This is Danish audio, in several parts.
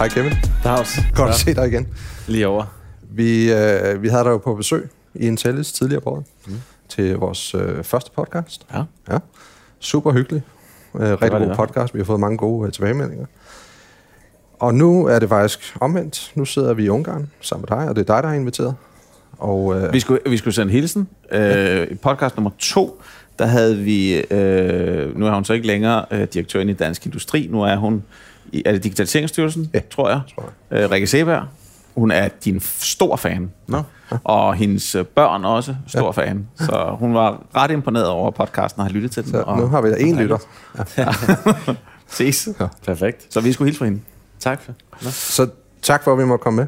Hej Kevin. Dags. Godt at se dig igen. Lige over. Vi, øh, vi havde dig jo på besøg i Intellis tidligere på året mm. til vores øh, første podcast. Ja. ja. Super hyggelig. Øh, rigtig det, god ja. podcast. Vi har fået mange gode øh, tilbagemeldinger. Og nu er det faktisk omvendt. Nu sidder vi i Ungarn sammen med dig, og det er dig, der er inviteret. Og, øh, Vi skulle, vi skulle sende hilsen. Øh, I podcast nummer to, der havde vi... Øh, nu er hun så ikke længere øh, direktøren i Dansk Industri. Nu er hun... I, er det Digitaliseringsstyrelsen, Ja, tror jeg? tror Øh, Rikke Seberg. Hun er din stor fan. Nå. Og hendes øh, børn også stor ja. fan. Så hun var ret imponeret over podcasten og har lyttet til den. så og, nu har vi da en lytter. Ses. Ja. Perfekt. Så vi skulle hilse for hende. Tak for. Nå. Så tak for, at vi må komme med.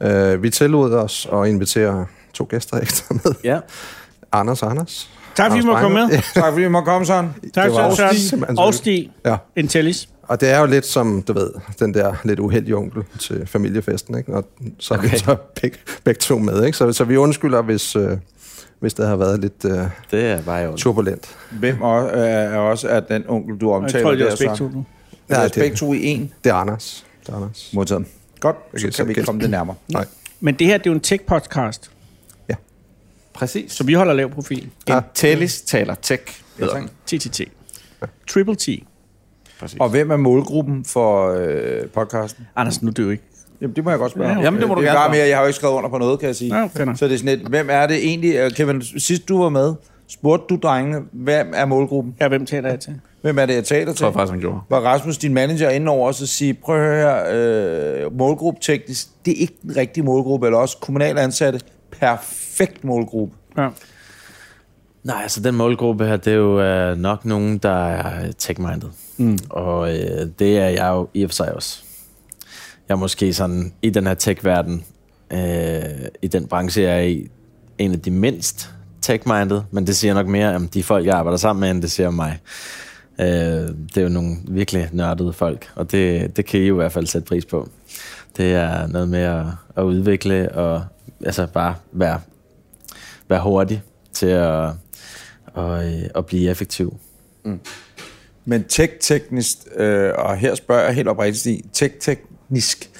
Ja. Øh, vi tillod os at invitere to gæster ekstra med. Ja. Anders og Anders. Tak fordi I må komme med. Tak fordi vi må komme sådan. Tak, Søren. Og Stig. Ja. Intellis. Og det er jo lidt som, du ved, den der lidt uheldige onkel til familiefesten, ikke? Og så er okay. vi så begge, begge to med, ikke? Så, så vi undskylder, hvis, øh, hvis det har været lidt øh, Det er bare jo. turbulent. Hvem også, er også er den onkel, du Jeg omtaler tror, det er der, begge så? to nu. Ja, Ja, det er to i en. det er Anders. Det er Anders. Modtaget. Godt, så Okay, så kan vi gæt. komme det nærmere. Nej. Men det her, det er jo en tech-podcast, Præcis. så vi holder lav profil. Ja. Intellis taler tech. Ja, hedder den. TTT. Triple T. Præcis. Og hvem er målgruppen for øh, podcasten? Anders, nu er det jo ikke. Jamen, det må jeg godt spørge. Ja, okay. Jamen, det må du det er gerne bare mere, jeg har jo ikke skrevet under på noget, kan jeg sige. Ja, okay, så det er sådan et, hvem er det egentlig? Øh, Kevin, sidst du var med, spurgte du drengene, hvem er målgruppen? Ja, hvem taler jeg til? Hvem er det, jeg taler tror jeg til? faktisk, han gjorde. Var Rasmus, din manager, inde over os og sige, prøv at høre her, øh, målgruppe teknisk, det er ikke den rigtige målgruppe, eller også kommunale ansatte, perfekt målgruppe. Ja. Nej, altså den målgruppe her, det er jo øh, nok nogen, der er tech-minded. Mm. Og øh, det er jeg jo i og for sig også. Jeg er måske sådan i den her tech-verden, øh, i den branche, jeg er i, en af de mindst tech-minded, men det siger nok mere om de folk, jeg arbejder sammen med, end det siger om mig. Øh, det er jo nogle virkelig nørdede folk, og det, det kan I jo i hvert fald sætte pris på. Det er noget med at, at udvikle og altså bare være, være hurtig til at, og, øh, at blive effektiv. Mm. Men tech-teknisk, øh, og her spørger jeg helt oprigtigt, tech-teknisk,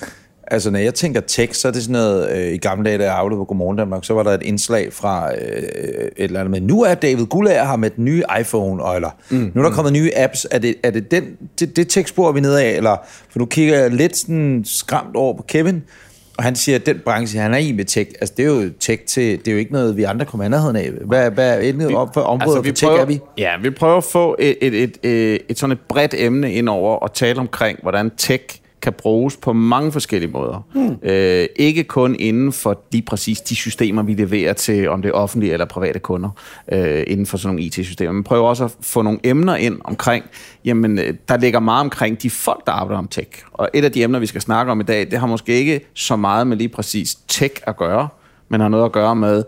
altså når jeg tænker tech, så er det sådan noget, øh, i gamle dage, da jeg arbejdede på Godmorgen Danmark, så var der et indslag fra øh, et eller andet med, nu er David Gullager her med den nye iPhone, og eller mm, nu er der kommet nye apps, er det, er det den, det, det tech-spor, vi nede af, eller, for nu kigger jeg lidt sådan skræmt over på Kevin, og han siger, at den branche, han er i med tech, altså det er jo tech til, det er jo ikke noget, vi andre kommer nærheden af. Hvad, hvad er et op for områder altså, for tech, prøver, er vi? Ja, vi prøver at få et, et, et, et, et sådan et bredt emne ind over og tale omkring, hvordan tech kan bruges på mange forskellige måder. Mm. Øh, ikke kun inden for lige præcis de systemer, vi leverer til, om det er offentlige eller private kunder, øh, inden for sådan nogle IT-systemer. Men prøver også at få nogle emner ind omkring, jamen, øh, der ligger meget omkring de folk, der arbejder om tech. Og et af de emner, vi skal snakke om i dag, det har måske ikke så meget med lige præcis tech at gøre, men har noget at gøre med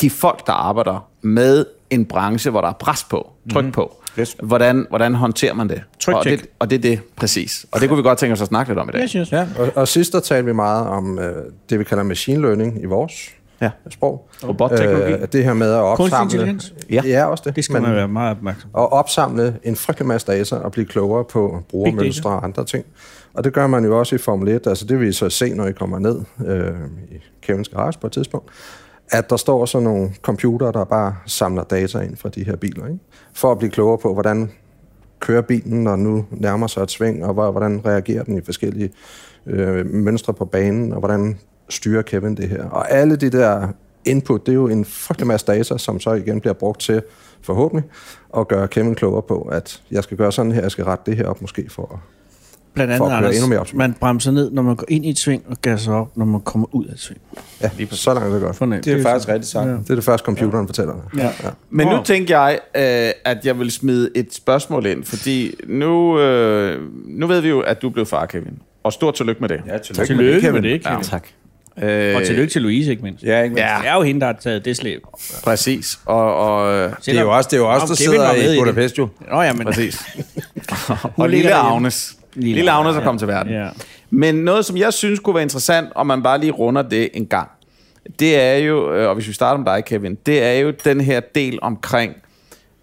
de folk, der arbejder med en branche, hvor der er pres på, tryk mm. på. Yes. Hvordan, hvordan håndterer man det? Tryk, og, det og det er det, præcis. Og det kunne vi godt tænke os at snakke lidt om i dag. Yes, yes. Ja. Og, og sidst der talte vi meget om øh, det, vi kalder machine learning i vores Ja. sprog. Robotteknologi. Øh, det her med at opsamle... Ja. Det er også det. Det skal man være meget opmærksom på. at opsamle en frygtelig masse data og blive klogere på brugermønstre og andre ting. Og det gør man jo også i Formel 1. Altså det vil I så se, når I kommer ned øh, i Kevins garage på et tidspunkt. At der står sådan nogle computer, der bare samler data ind fra de her biler. Ikke? For at blive klogere på, hvordan kører bilen, når nu nærmer sig et sving, og hvordan reagerer den i forskellige øh, mønstre på banen, og hvordan styrer Kevin det her. Og alle de der input, det er jo en frygtelig masse data, som så igen bliver brugt til, forhåbentlig, at gøre Kevin klogere på, at jeg skal gøre sådan her, jeg skal rette det her op måske for at Blandt For andet, at køre endnu mere Anders, optimalt. man bremser ned, når man går ind i et sving, og gasser op, når man kommer ud af et sving. Ja, så langt er det godt. Fornemt. Det er faktisk rigtigt sagt. Ja. Det er det første, computeren fortæller dig. Ja. Ja. Men nu Nå. tænker jeg, øh, at jeg vil smide et spørgsmål ind, fordi nu, øh, nu ved vi jo, at du blev far, Kevin. Og stort tillykke med det. Ja, tillykke, Tillykke med det, Kevin. Ja. Tak. Øh, Og tillykke til Louise, ikke mindst. Ja, ikke mindst. Ja. Det er jo hende, der har taget det slæb. Præcis. Og, og, Det er jo også, det er jo også der Kevin sidder med i det. Budapest jo. Nå ja, men... præcis. og lille. Agnes. Lille Lille Agnes er Agnes, kommet til verden. Ja. Men noget, som jeg synes kunne være interessant, om man bare lige runder det en gang, det er jo, øh, og hvis vi starter med dig, Kevin, det er jo den her del omkring,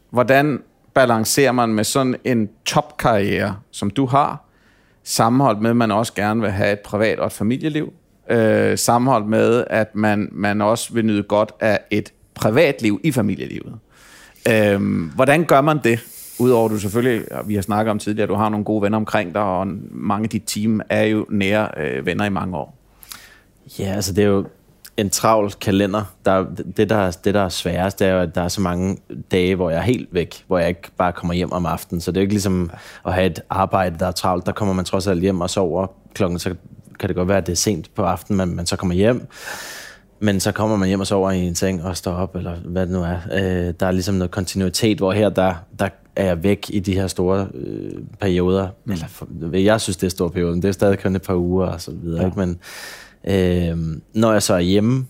hvordan balancerer man med sådan en topkarriere, som du har, sammenholdt med, at man også gerne vil have et privat og et familieliv, øh, sammenholdt med, at man, man også vil nyde godt af et privatliv i familielivet. Øh, hvordan gør man det? Udover du selvfølgelig, vi har snakket om tidligere, at du har nogle gode venner omkring dig, og mange af dit team er jo nære øh, venner i mange år. Ja, altså det er jo en travl kalender. Der, det, der, det, der er sværest, det er jo, at der er så mange dage, hvor jeg er helt væk, hvor jeg ikke bare kommer hjem om aftenen. Så det er jo ikke ligesom at have et arbejde, der er travlt. Der kommer man trods alt hjem og sover klokken, så kan det godt være, at det er sent på aftenen, men man så kommer hjem. Men så kommer man hjem og sover i en seng og står op, eller hvad det nu er. Øh, der er ligesom noget kontinuitet, hvor her, der, der er jeg væk i de her store øh, perioder. Mm. Eller, for, jeg synes, det er store perioder, men det er stadig kun et par uger og så videre. Ja. Ikke? Men øh, når jeg så er hjemme,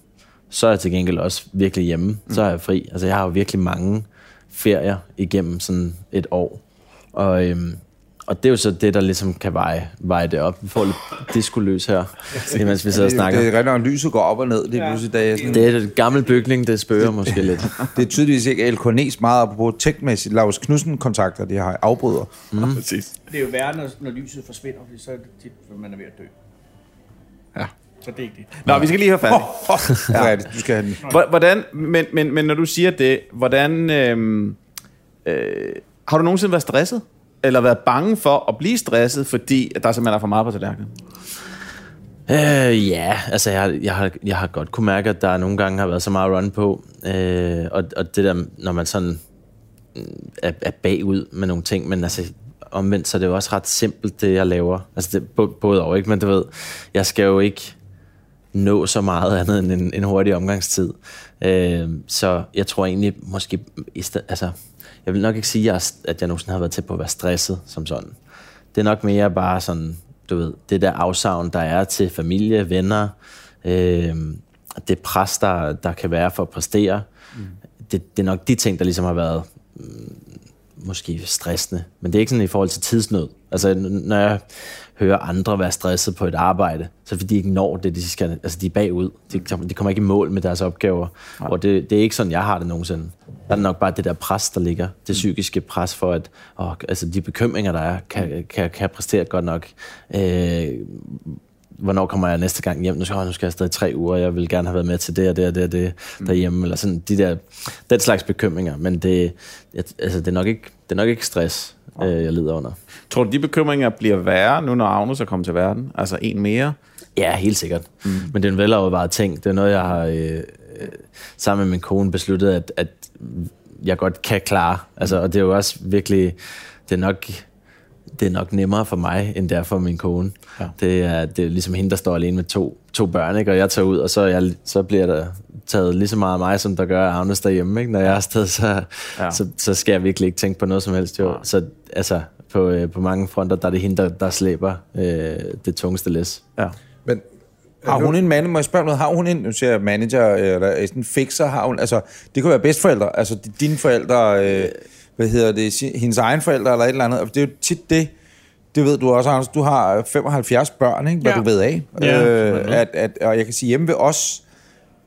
så er jeg til gengæld også virkelig hjemme. Mm. Så er jeg fri. Altså, jeg har jo virkelig mange ferier igennem sådan et år. Og, øhm, og det er jo så det, der ligesom kan veje, veje det op. Vi får lidt diskoløs her, mens vi sidder og snakker. Det er rigtig, når lyset går op og ned. Det er, ja. dag, sådan. det er et gammel bygning, det spørger måske lidt. Det er tydeligvis ikke LK Næs meget på teknisk Lars Knudsen-kontakter, de har afbryder. Mm. Præcis. Det er jo værre, når, når lyset forsvinder, fordi så er det tit, man er ved at dø. Ja. Så det er ikke det. Nå, vi skal lige have færdig. ja, du skal have den. Hvordan, men, men, men når du siger det, hvordan... Øhm, øh, har du nogensinde været stresset? Eller været bange for at blive stresset, fordi der simpelthen er for meget på tallerkenen? Øh, ja, altså jeg, jeg, har, jeg har godt kunne mærke, at der nogle gange har været så meget run på. Øh, og, og det der, når man sådan mm, er, er bagud med nogle ting, men altså omvendt, så er det jo også ret simpelt, det jeg laver. Altså det, både over, ikke? Men du ved, jeg skal jo ikke nå så meget andet end en, en hurtig omgangstid. Øh, så jeg tror egentlig måske, altså, jeg vil nok ikke sige, at jeg nogensinde har været til på at være stresset som sådan. Det er nok mere bare sådan, du ved, det der afsavn, der er til familie, venner, øh, det pres, der, der kan være for at præstere, mm. det, det er nok de ting, der ligesom har været mm, måske stressende. Men det er ikke sådan i forhold til tidsnød. Altså, når jeg hører andre være stresset på et arbejde, så fordi de ikke når det, de skal, altså de er bagud. De, de kommer ikke i mål med deres opgaver. Nej. Og det, det er ikke sådan, jeg har det nogensinde. Der er nok bare det der pres, der ligger. Det psykiske pres for, at åh, altså de bekymringer, der er, kan, kan, kan jeg præstere godt nok. Øh, hvornår kommer jeg næste gang hjem? Nu skal, nu skal jeg afsted i tre uger, jeg vil gerne have været med til det og det og det og det mm. derhjemme. Eller sådan, de der, den slags bekymringer. Men det, altså, det, er nok ikke, det er nok ikke stress, øh, jeg lider under. Tror du, de bekymringer bliver værre, nu når Agnes er kommet til verden? Altså en mere? Ja, helt sikkert. Mm. Men det er en velovervejet ting. Det er noget, jeg har øh, øh, sammen med min kone besluttet, at, at jeg godt kan klare. Altså, og det er jo også virkelig... Det er nok det er nok nemmere for mig, end det er for min kone. Ja. Det, er, det er ligesom hende, der står alene med to, to børn, ikke? og jeg tager ud, og så, jeg, så bliver der taget lige så meget af mig, som der gør Agnes derhjemme. Ikke? Når jeg er afsted, så, ja. så, så skal jeg virkelig ikke tænke på noget som helst. Jo. Ja. Så altså, på, øh, på mange fronter, der er det hende, der, der slæber øh, det tungeste læs. Ja. Men har hun en mand, må jeg spørge noget, har hun en, nu siger jeg manager, eller en fixer, har hun, altså, det kunne være bedstforældre, altså dine forældre, øh, hvad hedder det, hendes egen forældre, eller et eller andet, det er jo tit det, det ved du også, Anders, du har 75 børn, ikke, hvad ja. du ved af, ja, øh, at, at, og jeg kan sige, hjemme ved os,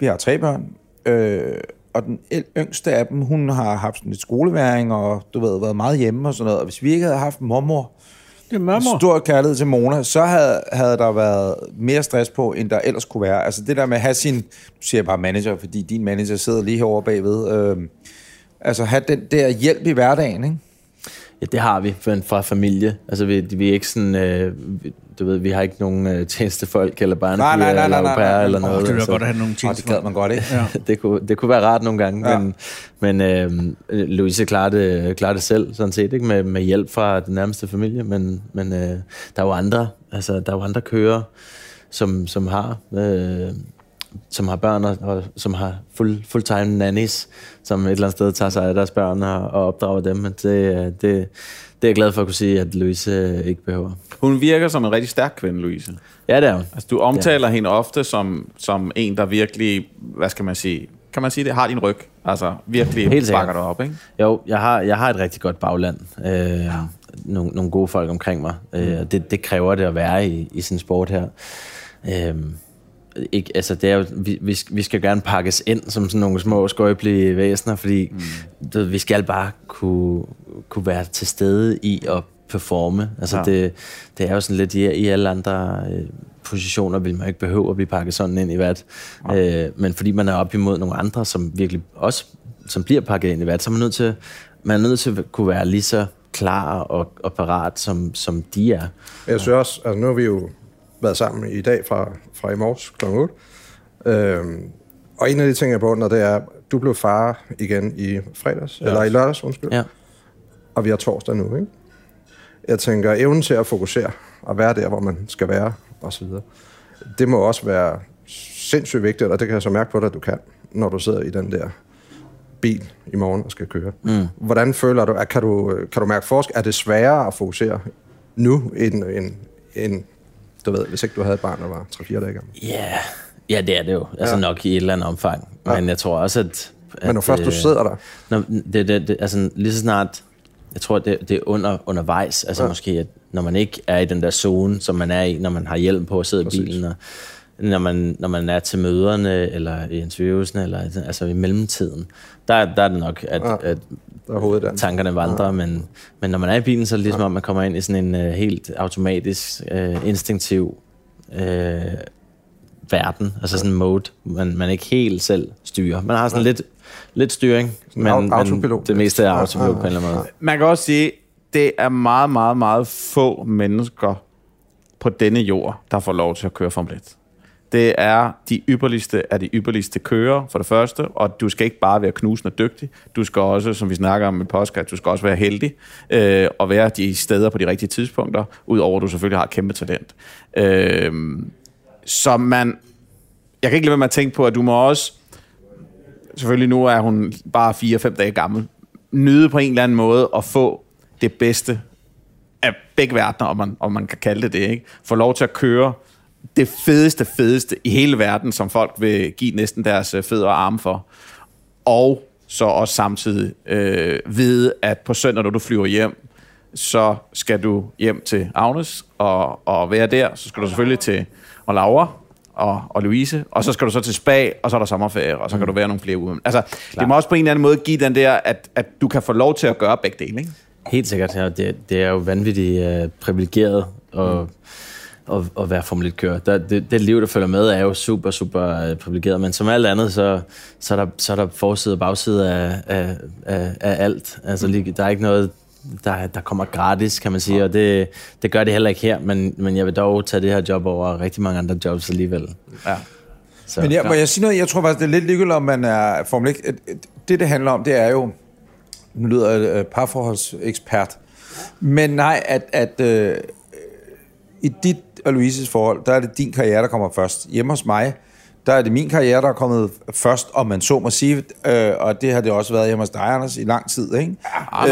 vi har tre børn, øh, og den yngste af dem, hun har haft sådan lidt skoleværing, og du ved, været meget hjemme og sådan noget. Og hvis vi ikke havde haft mormor, det er mormor. stor kærlighed til Mona, så havde, havde der været mere stress på, end der ellers kunne være. Altså det der med at have sin, du siger bare manager, fordi din manager sidder lige herovre bagved, øh, altså have den der hjælp i hverdagen, ikke? Ja, det har vi fra familie. Altså, vi, vi er ikke sådan... Øh, du ved, vi har ikke nogen øh, tjenestefolk eller barnepiger nej, nej, nej, eller nej, nej, eller noget. Det ville altså. godt at have nogle tjenestefolk. det gad man godt, ikke? Ja. det, kunne, det kunne være rart nogle gange, ja. men, men øh, Louise klarer det, klarer det selv, sådan set, ikke? Med, med hjælp fra den nærmeste familie, men, men øh, der er jo andre, altså, der er jo andre kører, som, som har... Øh, som har børn og, og som har full, full-time nannies, som et eller andet sted tager sig af deres børn og, og opdrager dem. Men det, det, det er jeg glad for at kunne sige, at Louise ikke behøver. Hun virker som en rigtig stærk kvinde, Louise. Ja, det er hun. Altså, du omtaler ja. hende ofte som, som en, der virkelig, hvad skal man sige, kan man sige det, har din ryg. Altså virkelig Helt bakker dig op, ikke? Jo, jeg har, jeg har et rigtig godt bagland. Øh, ja. nogle, nogle gode folk omkring mig. Øh, mm. Øh, det, det kræver det at være i, i sådan en sport her. Øh, ikke, altså det er jo, vi, vi, vi skal gerne pakkes ind som sådan nogle små skøjbelige væsener, fordi mm. det, vi skal bare kunne, kunne være til stede i at performe. Altså ja. det, det er jo sådan lidt, i, i alle andre øh, positioner vil man ikke behøve at blive pakket sådan ind i vat. Ja. Øh, men fordi man er op imod nogle andre, som virkelig også som bliver pakket ind i vat, så er man nødt til, man er nødt til at kunne være lige så klar og, og parat, som, som de er. Jeg synes også, altså nu har vi jo været sammen i dag fra, fra i morges kl. 8. Øhm, og en af de ting, jeg når det er, du blev far igen i fredags, ja. eller i lørdags, undskyld. Ja. Og vi har torsdag nu, ikke? Jeg tænker, evnen til at fokusere og være der, hvor man skal være, og så videre. Det må også være sindssygt vigtigt, og det kan jeg så mærke på dig, at du kan, når du sidder i den der bil i morgen og skal køre. Mm. Hvordan føler du, at kan du, kan du mærke forskel? Er det sværere at fokusere nu, end, end, end du ved, hvis ikke du havde et barn, der var 3-4 dage gammel? Ja, yeah. ja, det er det jo. Altså ja. nok i et eller andet omfang. Ja. Men jeg tror også, at... at Men når først du øh, sidder der? Når, det, det, det, altså lige så snart... Jeg tror, det, det er under, undervejs. Altså ja. måske, at når man ikke er i den der zone, som man er i, når man har hjelm på at sidde Præcis. i bilen, og når man, når man er til møderne, eller i interviewsene, eller altså i mellemtiden. Der, der er det nok, at, ja, at der tankerne vandrer, ja. men, men når man er i bilen, så er det ligesom, ja. om man kommer ind i sådan en uh, helt automatisk, uh, instinktiv uh, verden, altså sådan en mode, man, man ikke helt selv styrer. Man har sådan ja. lidt, lidt styring, men, men det meste er autopilot ja, ja, ja. på en eller anden måde. Man kan også sige, det er meget, meget, meget få mennesker på denne jord, der får lov til at køre Formel 1 det er de ypperligste af de ypperligste kører, for det første, og du skal ikke bare være knusende dygtig, du skal også, som vi snakker om i podcast, du skal også være heldig, øh, og være de steder på de rigtige tidspunkter, udover at du selvfølgelig har et kæmpe talent. Øh, så man, jeg kan ikke lade være med at tænke på, at du må også, selvfølgelig nu er hun bare 4-5 dage gammel, nyde på en eller anden måde at få det bedste af begge verdener, om man, om man kan kalde det det, ikke? Få lov til at køre det fedeste, fedeste i hele verden, som folk vil give næsten deres øh, fødder og arme for. Og så også samtidig øh, vide, at på søndag, når du flyver hjem, så skal du hjem til Agnes og, og være der. Så skal du selvfølgelig til og Laura og, og Louise, og så skal du så til spa, og så er der sommerferie, og så kan du være nogle flere uger. Altså, Klar. det må også på en eller anden måde give den der, at, at du kan få lov til at gøre begge dele, ikke? Helt sikkert, ja. Det, det er jo vanvittigt uh, privilegeret, og mm at, at være Formel 1-kører. det, det liv, der følger med, er jo super, super uh, privilegeret, men som alt andet, så, så, er, der, så er der forside og bagside af, af, af, af alt. Altså, mm. der er ikke noget, der, der kommer gratis, kan man sige, og det, det gør det heller ikke her, men, men jeg vil dog tage det her job over rigtig mange andre jobs alligevel. Ja. Så, men jeg, må jeg sige noget? Jeg tror faktisk, det er lidt ligegyldigt, om man er Formel 1. Det, det handler om, det er jo, nu lyder jeg parforholdsekspert, men nej, at, at øh, i dit og Louises forhold, der er det din karriere, der kommer først. Hjemme hos mig, der er det min karriere, der er kommet først, om man så må sige, øh, og det har det også været hjemme hos dig, Anders, i lang tid, ikke? Ja,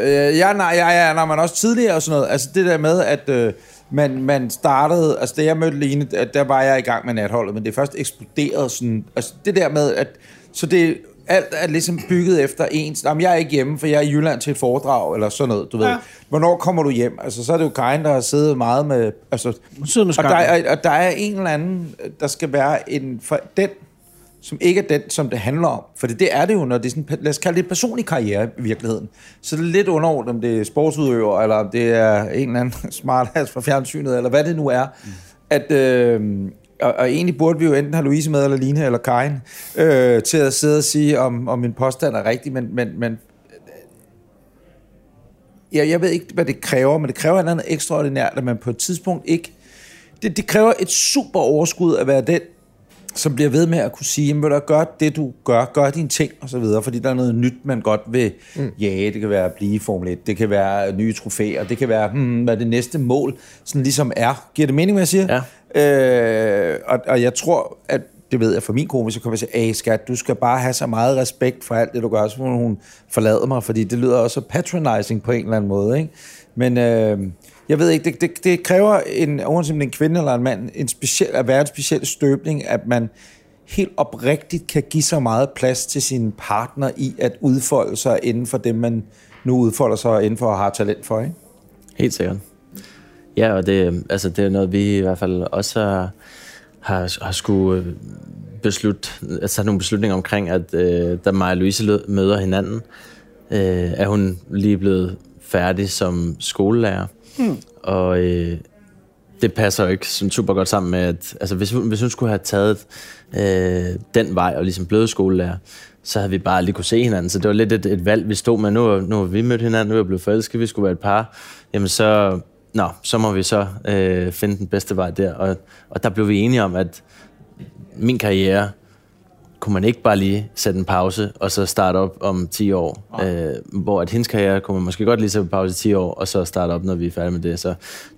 øh, øh, ja, nej, ja, ja, nej, men også tidligere og sådan noget. Altså det der med, at øh, man, man startede, altså da jeg mødte Line, der var jeg i gang med natholdet, men det først eksploderet sådan, altså det der med, at, så det alt er ligesom bygget efter ens. Jamen, jeg er ikke hjemme, for jeg er i Jylland til et foredrag, eller sådan noget, du ved. Ja. Hvornår kommer du hjem? Altså, så er det jo Karin, der har siddet meget med... Altså, sidder med og, der, og der er en eller anden, der skal være en... For den, som ikke er den, som det handler om. For det, det er det jo, når det er sådan, lad os kalde det en personlig karriere i virkeligheden. Så det er lidt underordnet, om det er sportsudøver, eller om det er en eller anden smart fra fjernsynet, eller hvad det nu er. Mm. At, øh, og, og egentlig burde vi jo enten have Louise med, eller Line, eller Karin, øh, til at sidde og sige, om, om min påstand er rigtig, men, men, men ja, jeg ved ikke, hvad det kræver, men det kræver et eller andet ekstraordinært, at man på et tidspunkt ikke... Det, det kræver et super overskud at være den, som bliver ved med at kunne sige, jamen, gør det, du gør, gør dine ting, og så videre, fordi der er noget nyt, man godt vil mm. ja, det kan være at blive Formel 1, det kan være nye trofæer, det kan være, hmm, hvad det næste mål sådan ligesom er. Giver det mening, hvad jeg siger? Ja. Øh, og, og jeg tror, at det ved jeg for min kone, hvis jeg kommer og siger, hey skat, du skal bare have så meget respekt for alt det, du gør, så må hun forlade mig, fordi det lyder også patronizing på en eller anden måde, ikke? Men øh, jeg ved ikke, det, det, det kræver en, uanset en kvinde eller en mand, en speciel, at være en speciel støbning, at man helt oprigtigt kan give så meget plads til sin partner i at udfolde sig inden for det, man nu udfolder sig inden for og har talent for, ikke? Helt sikkert. Ja, og det, altså, det er noget, vi i hvert fald også har, har, har skulle øh, beslutte, altså nogle beslutninger omkring, at øh, da og Louise møder hinanden, øh, er hun lige blevet færdig som skolelærer. Mm. Og øh, det passer jo ikke sådan super godt sammen med, at altså, hvis, hun, hvis hun skulle have taget øh, den vej og ligesom blevet skolelærer, så havde vi bare aldrig kunne se hinanden. Så det var lidt et, et valg, vi stod med. Nu, nu vi mødt hinanden, nu er vi blevet forelsket, vi skulle være et par. Jamen så, nå, så må vi så øh, finde den bedste vej der. Og, og der blev vi enige om, at min karriere kunne man ikke bare lige sætte en pause, og så starte op om 10 år. Ja. Øh, hvor at hendes karriere kunne man måske godt lige sætte en pause i 10 år, og så starte op, når vi er færdige med det. Så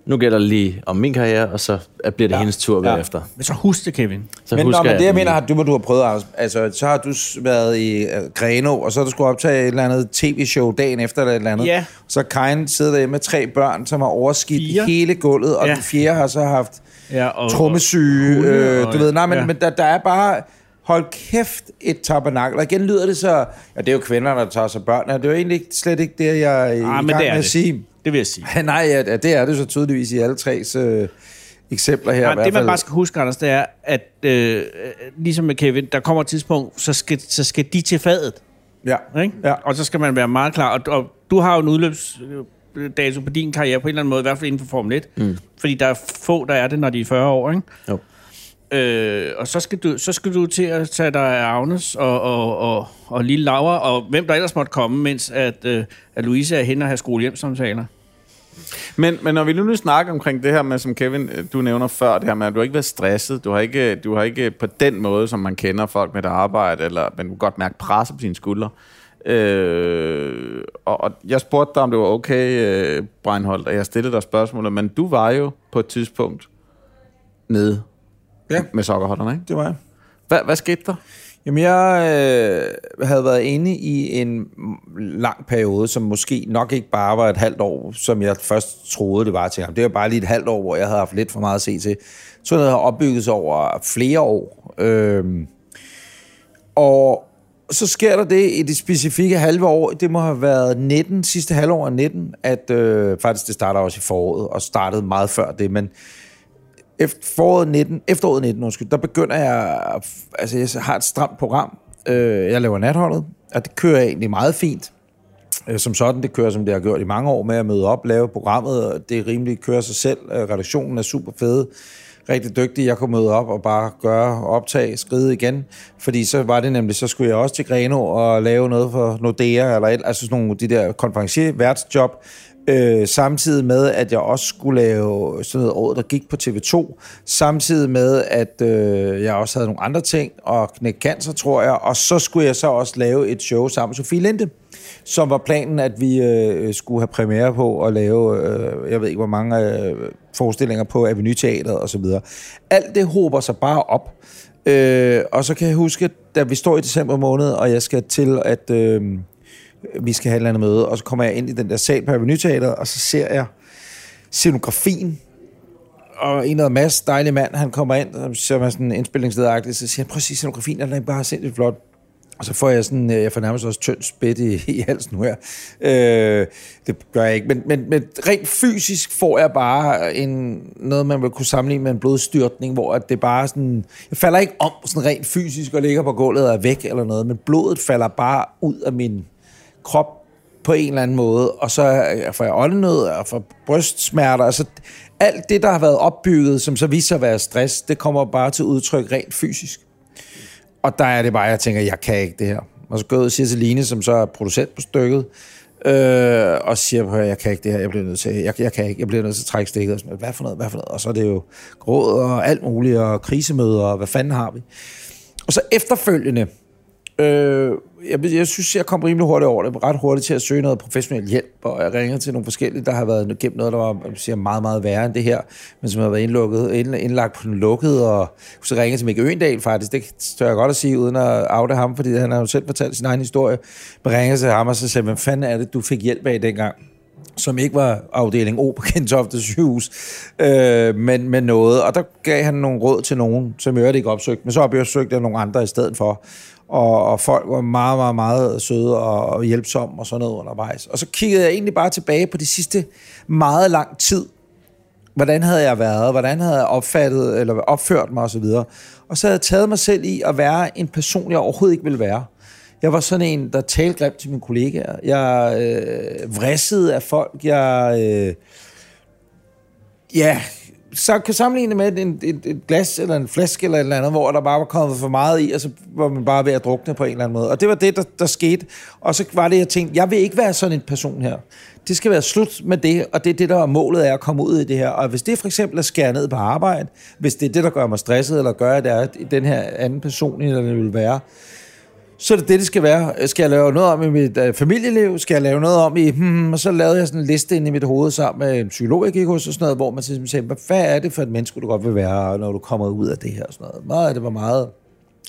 nu gælder det lige om min karriere, og så bliver det ja. hendes tur ja. bagefter. Men så husk det, Kevin. Så men, nå, men det, jeg mener, at du, du har prøvet, altså, så har du været i uh, Greno, og så har du skulle optage et eller andet tv-show dagen efter, eller et eller andet. Ja. Så Karin sidder der med tre børn, som har overskidt Fire. hele gulvet, og ja. den fjerde har så haft ja, og, trommesyge. Og, øh, du ved, nej, men, ja. men der, der er bare hold kæft et tabernakel. Og igen lyder det så, ja, det er jo kvinder, der tager sig børn. Det er jo egentlig slet ikke det, jeg er i ah, gang med at sige. Det vil jeg sige. Nej, ja, det er det så tydeligvis i alle tre øh, eksempler her. Ja, det man bare skal huske, Anders, det er, at øh, ligesom med Kevin, der kommer et tidspunkt, så skal, så skal de til fadet. Ja. Ikke? ja. Og så skal man være meget klar. Og, og du har jo en udløbsdato på din karriere på en eller anden måde, i hvert fald inden for Formel 1. Mm. Fordi der er få, der er det, når de er 40 år, ikke? Jo. Øh, og så skal, du, så skal du til at tage dig af Agnes og, og, og, og lille Laura, og hvem der ellers måtte komme, mens at, øh, at Louise er henne og har skolehjemsamtaler. Men, men når vi nu, nu snakker omkring det her med, som Kevin, øh, du nævner før, det her med, at du har ikke været stresset, du har ikke, du har ikke på den måde, som man kender folk med der arbejde, eller man kan godt mærke pres på sine skuldre. Øh, og, og jeg spurgte dig, om det var okay, øh, Breinholt, og jeg stillede dig spørgsmålet, men du var jo på et tidspunkt nede Ja. Med sokkerholderne, ikke? Det var jeg. Hvad, hvad skete der? Jamen, jeg øh, havde været inde i en lang periode, som måske nok ikke bare var et halvt år, som jeg først troede, det var til ham. Det var bare lige et halvt år, hvor jeg havde haft lidt for meget at se til. Så det havde opbygget sig over flere år. Øh, og så sker der det i det specifikke halve år, det må have været 19, sidste halvår af 19, at øh, faktisk det starter også i foråret, og startede meget før det, men efter foråret 19, efteråret 19, undskyld, der begynder jeg, altså jeg har et stramt program. Øh, jeg laver natholdet, og det kører egentlig meget fint. Øh, som sådan, det kører, som det har gjort i mange år med at møde op, lave programmet, og det er rimeligt kører sig selv. Øh, redaktionen er super fed rigtig dygtig. Jeg kunne møde op og bare gøre optag, skride igen. Fordi så var det nemlig, så skulle jeg også til Greno og lave noget for Nordea, eller et, altså sådan nogle de der konferencier, værtsjob, Øh, samtidig med, at jeg også skulle lave sådan noget råd, der gik på TV2. Samtidig med, at øh, jeg også havde nogle andre ting, og knæk cancer, tror jeg. Og så skulle jeg så også lave et show sammen med Sofie Linde, som var planen, at vi øh, skulle have premiere på og lave, øh, jeg ved ikke hvor mange øh, forestillinger på Avenue Teateret og så videre. Alt det håber sig bare op. Øh, og så kan jeg huske, da vi står i december måned, og jeg skal til at... Øh, vi skal have et eller andet møde, og så kommer jeg ind i den der sal på Avenue Teater, og så ser jeg scenografien, og en af Mads, dejlig mand, han kommer ind, så man sådan indspillingslederagtigt, så siger han, prøv at se scenografien, den er bare sindssygt flot. Og så får jeg sådan, øh, jeg får nærmest også tynd spæt i, i halsen nu her. Øh, det gør jeg ikke, men, men, men rent fysisk får jeg bare en, noget, man vil kunne sammenligne med en blodstyrtning, hvor det bare sådan, jeg falder ikke om sådan rent fysisk og ligger på gulvet og er væk eller noget, men blodet falder bare ud af min krop på en eller anden måde, og så får jeg åndenød, og får brystsmerter, altså alt det, der har været opbygget, som så viser sig at være stress, det kommer bare til udtryk rent fysisk. Og der er det bare, jeg tænker, jeg kan ikke det her. Og så går jeg ud og siger til Line, som så er producent på stykket, øh, og siger, at jeg kan ikke det her, jeg bliver nødt til, jeg, jeg kan ikke, jeg bliver nødt til at trække stikket. Og sådan, hvad for noget, hvad for noget? Og så er det jo gråd og alt muligt, og krisemøder, og hvad fanden har vi? Og så efterfølgende, Øh, jeg, jeg synes, jeg kom rimelig hurtigt over det. ret hurtigt til at søge noget professionel hjælp, og jeg ringede til nogle forskellige, der har været gennem noget, der var siger, meget, meget værre end det her, men som har været indlukket, indlagt på den lukkede, og så ringede til Mikke Øendal faktisk, det tør jeg godt at sige, uden at afde ham, fordi han har jo selv fortalt sin egen historie, men ringede til ham og så sagde, hvad fanden er det, du fik hjælp af dengang? som ikke var afdeling O på Gentofte sygehus, øh, men med noget. Og der gav han nogle råd til nogen, som jeg ikke opsøgt, men så opsøgte jeg nogle andre i stedet for og, og folk var meget, meget, meget søde og, og hjælpsomme og sådan noget undervejs. Og så kiggede jeg egentlig bare tilbage på de sidste meget lang tid. Hvordan havde jeg været? Hvordan havde jeg opfattet eller opført mig osv.? Og så havde jeg taget mig selv i at være en person, jeg overhovedet ikke ville være. Jeg var sådan en, der talte grimt til mine kollegaer. Jeg øh, vressede af folk. Jeg... Øh, ja, så kan sammenligne med et, et, et glas eller en flaske eller et eller andet, hvor der bare var kommet for meget i, og så var man bare ved at drukne på en eller anden måde. Og det var det, der, der skete. Og så var det, jeg tænkte, jeg vil ikke være sådan en person her. Det skal være slut med det, og det er det, der er målet af at komme ud i det her. Og hvis det for eksempel er skære ned på arbejde, hvis det er det, der gør mig stresset, eller gør, at det er den her anden person, eller det vil være, så er det det, det skal være. Skal jeg lave noget om i mit øh, familieliv? Skal jeg lave noget om i... Hmm, hmm, hmm, og så lavede jeg sådan en liste ind i mit hoved sammen med en psykolog, jeg gik hos, og sådan noget, hvor man simpelthen ligesom sagde, hvad er det for et menneske, du godt vil være, når du kommer ud af det her? Og sådan noget. Meget af det var meget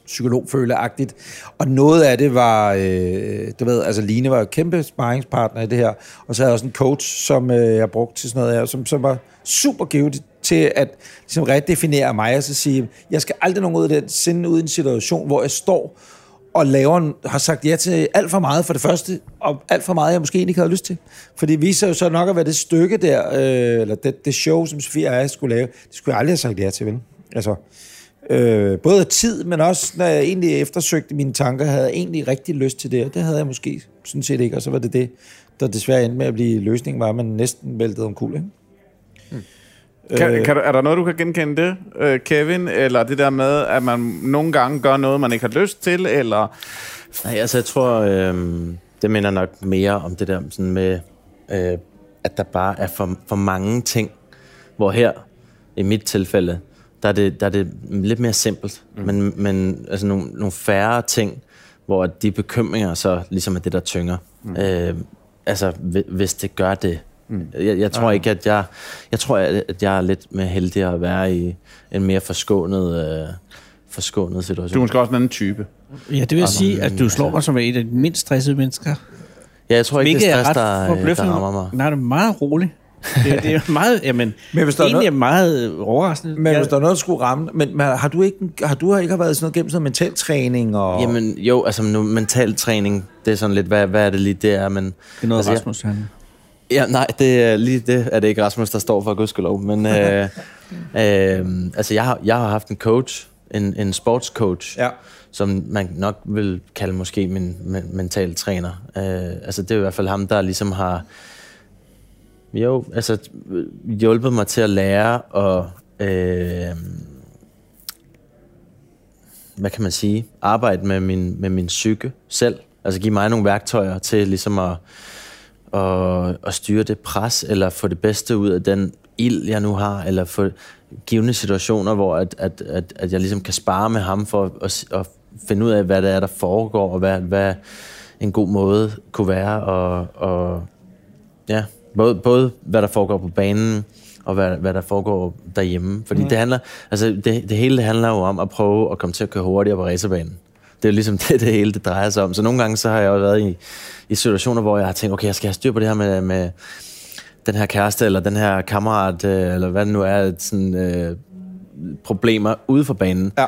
psykologføleagtigt. Og noget af det var, øh, du ved, altså Line var jo kæmpe sparringspartner i det her, og så havde jeg også en coach, som øh, jeg brugte til sådan noget her, som, som var super givet til at ligesom, redefinere mig, og så sige, jeg skal aldrig nogen ud af den, sende ud i en situation, hvor jeg står og laveren har sagt ja til alt for meget for det første, og alt for meget, jeg måske ikke havde lyst til. For det viser jo så nok at være det stykke der, øh, eller det, det show, som Sofie og jeg skulle lave, det skulle jeg aldrig have sagt ja til, vel? Altså, øh, både af tid, men også når jeg egentlig eftersøgte mine tanker, havde jeg egentlig rigtig lyst til det, og det havde jeg måske sådan set ikke, og så var det det, der desværre endte med at blive løsningen, var, at man næsten væltede om kul, ikke? Kan, øh. kan, er der noget, du kan genkende det, øh, Kevin? Eller det der med, at man nogle gange gør noget, man ikke har lyst til? Eller... Nej, altså jeg tror, øh, det minder nok mere om det der sådan med, øh, at der bare er for, for mange ting. Hvor her, i mit tilfælde, der er det, der er det lidt mere simpelt. Mm. Men, men altså nogle, nogle færre ting, hvor de bekymringer så ligesom er det, der tynger. Mm. Øh, altså, hvis det gør det, Mm. Jeg, jeg tror ikke, at jeg... Jeg tror, at jeg er lidt mere heldig at være i en mere forskånet, øh, forskånet situation. Du er måske også en anden type. Ja, det vil jeg sige, at du slår mig som en af de mindst stressede mennesker. Ja, jeg tror ikke, det er stress, der, der rammer mig. Nej, det er meget roligt. Det, det er meget, jamen, men hvis der egentlig er, noget, meget overraskende. Men jeg, hvis der er noget, der skulle ramme, men, men har du ikke, har du ikke været sådan noget gennem sådan noget mental træning? Og... Jamen jo, altså nu, mental træning, det er sådan lidt, hvad, hvad er det lige, det er, men... Det er noget, altså, Rasmus han... Ja, nej, det er lige det er det ikke Rasmus, der står for, gudskelov. Men øh, øh, altså, jeg har, jeg har haft en coach, en, en sportscoach, ja. som man nok vil kalde måske min, min mental træner. Øh, altså, det er i hvert fald ham, der ligesom har jo, altså, hjulpet mig til at lære og øh, hvad kan man sige, arbejde med min, med min psyke selv. Altså give mig nogle værktøjer til ligesom at at, at styre det pres, eller få det bedste ud af den ild, jeg nu har, eller få givende situationer, hvor at, at, at, at jeg ligesom kan spare med ham for at, at finde ud af, hvad det er, der foregår, og hvad, hvad en god måde kunne være, og, og ja, både, både hvad der foregår på banen, og hvad, hvad der foregår derhjemme. Fordi mm. det handler, altså det, det hele handler jo om at prøve at komme til at køre hurtigere på racerbanen. Det er ligesom det, det hele det drejer sig om. Så nogle gange så har jeg jo været i, i situationer, hvor jeg har tænkt, okay, jeg skal have styr på det her med, med den her kæreste, eller den her kammerat, øh, eller hvad det nu er, sådan, øh, problemer ude for banen. Ja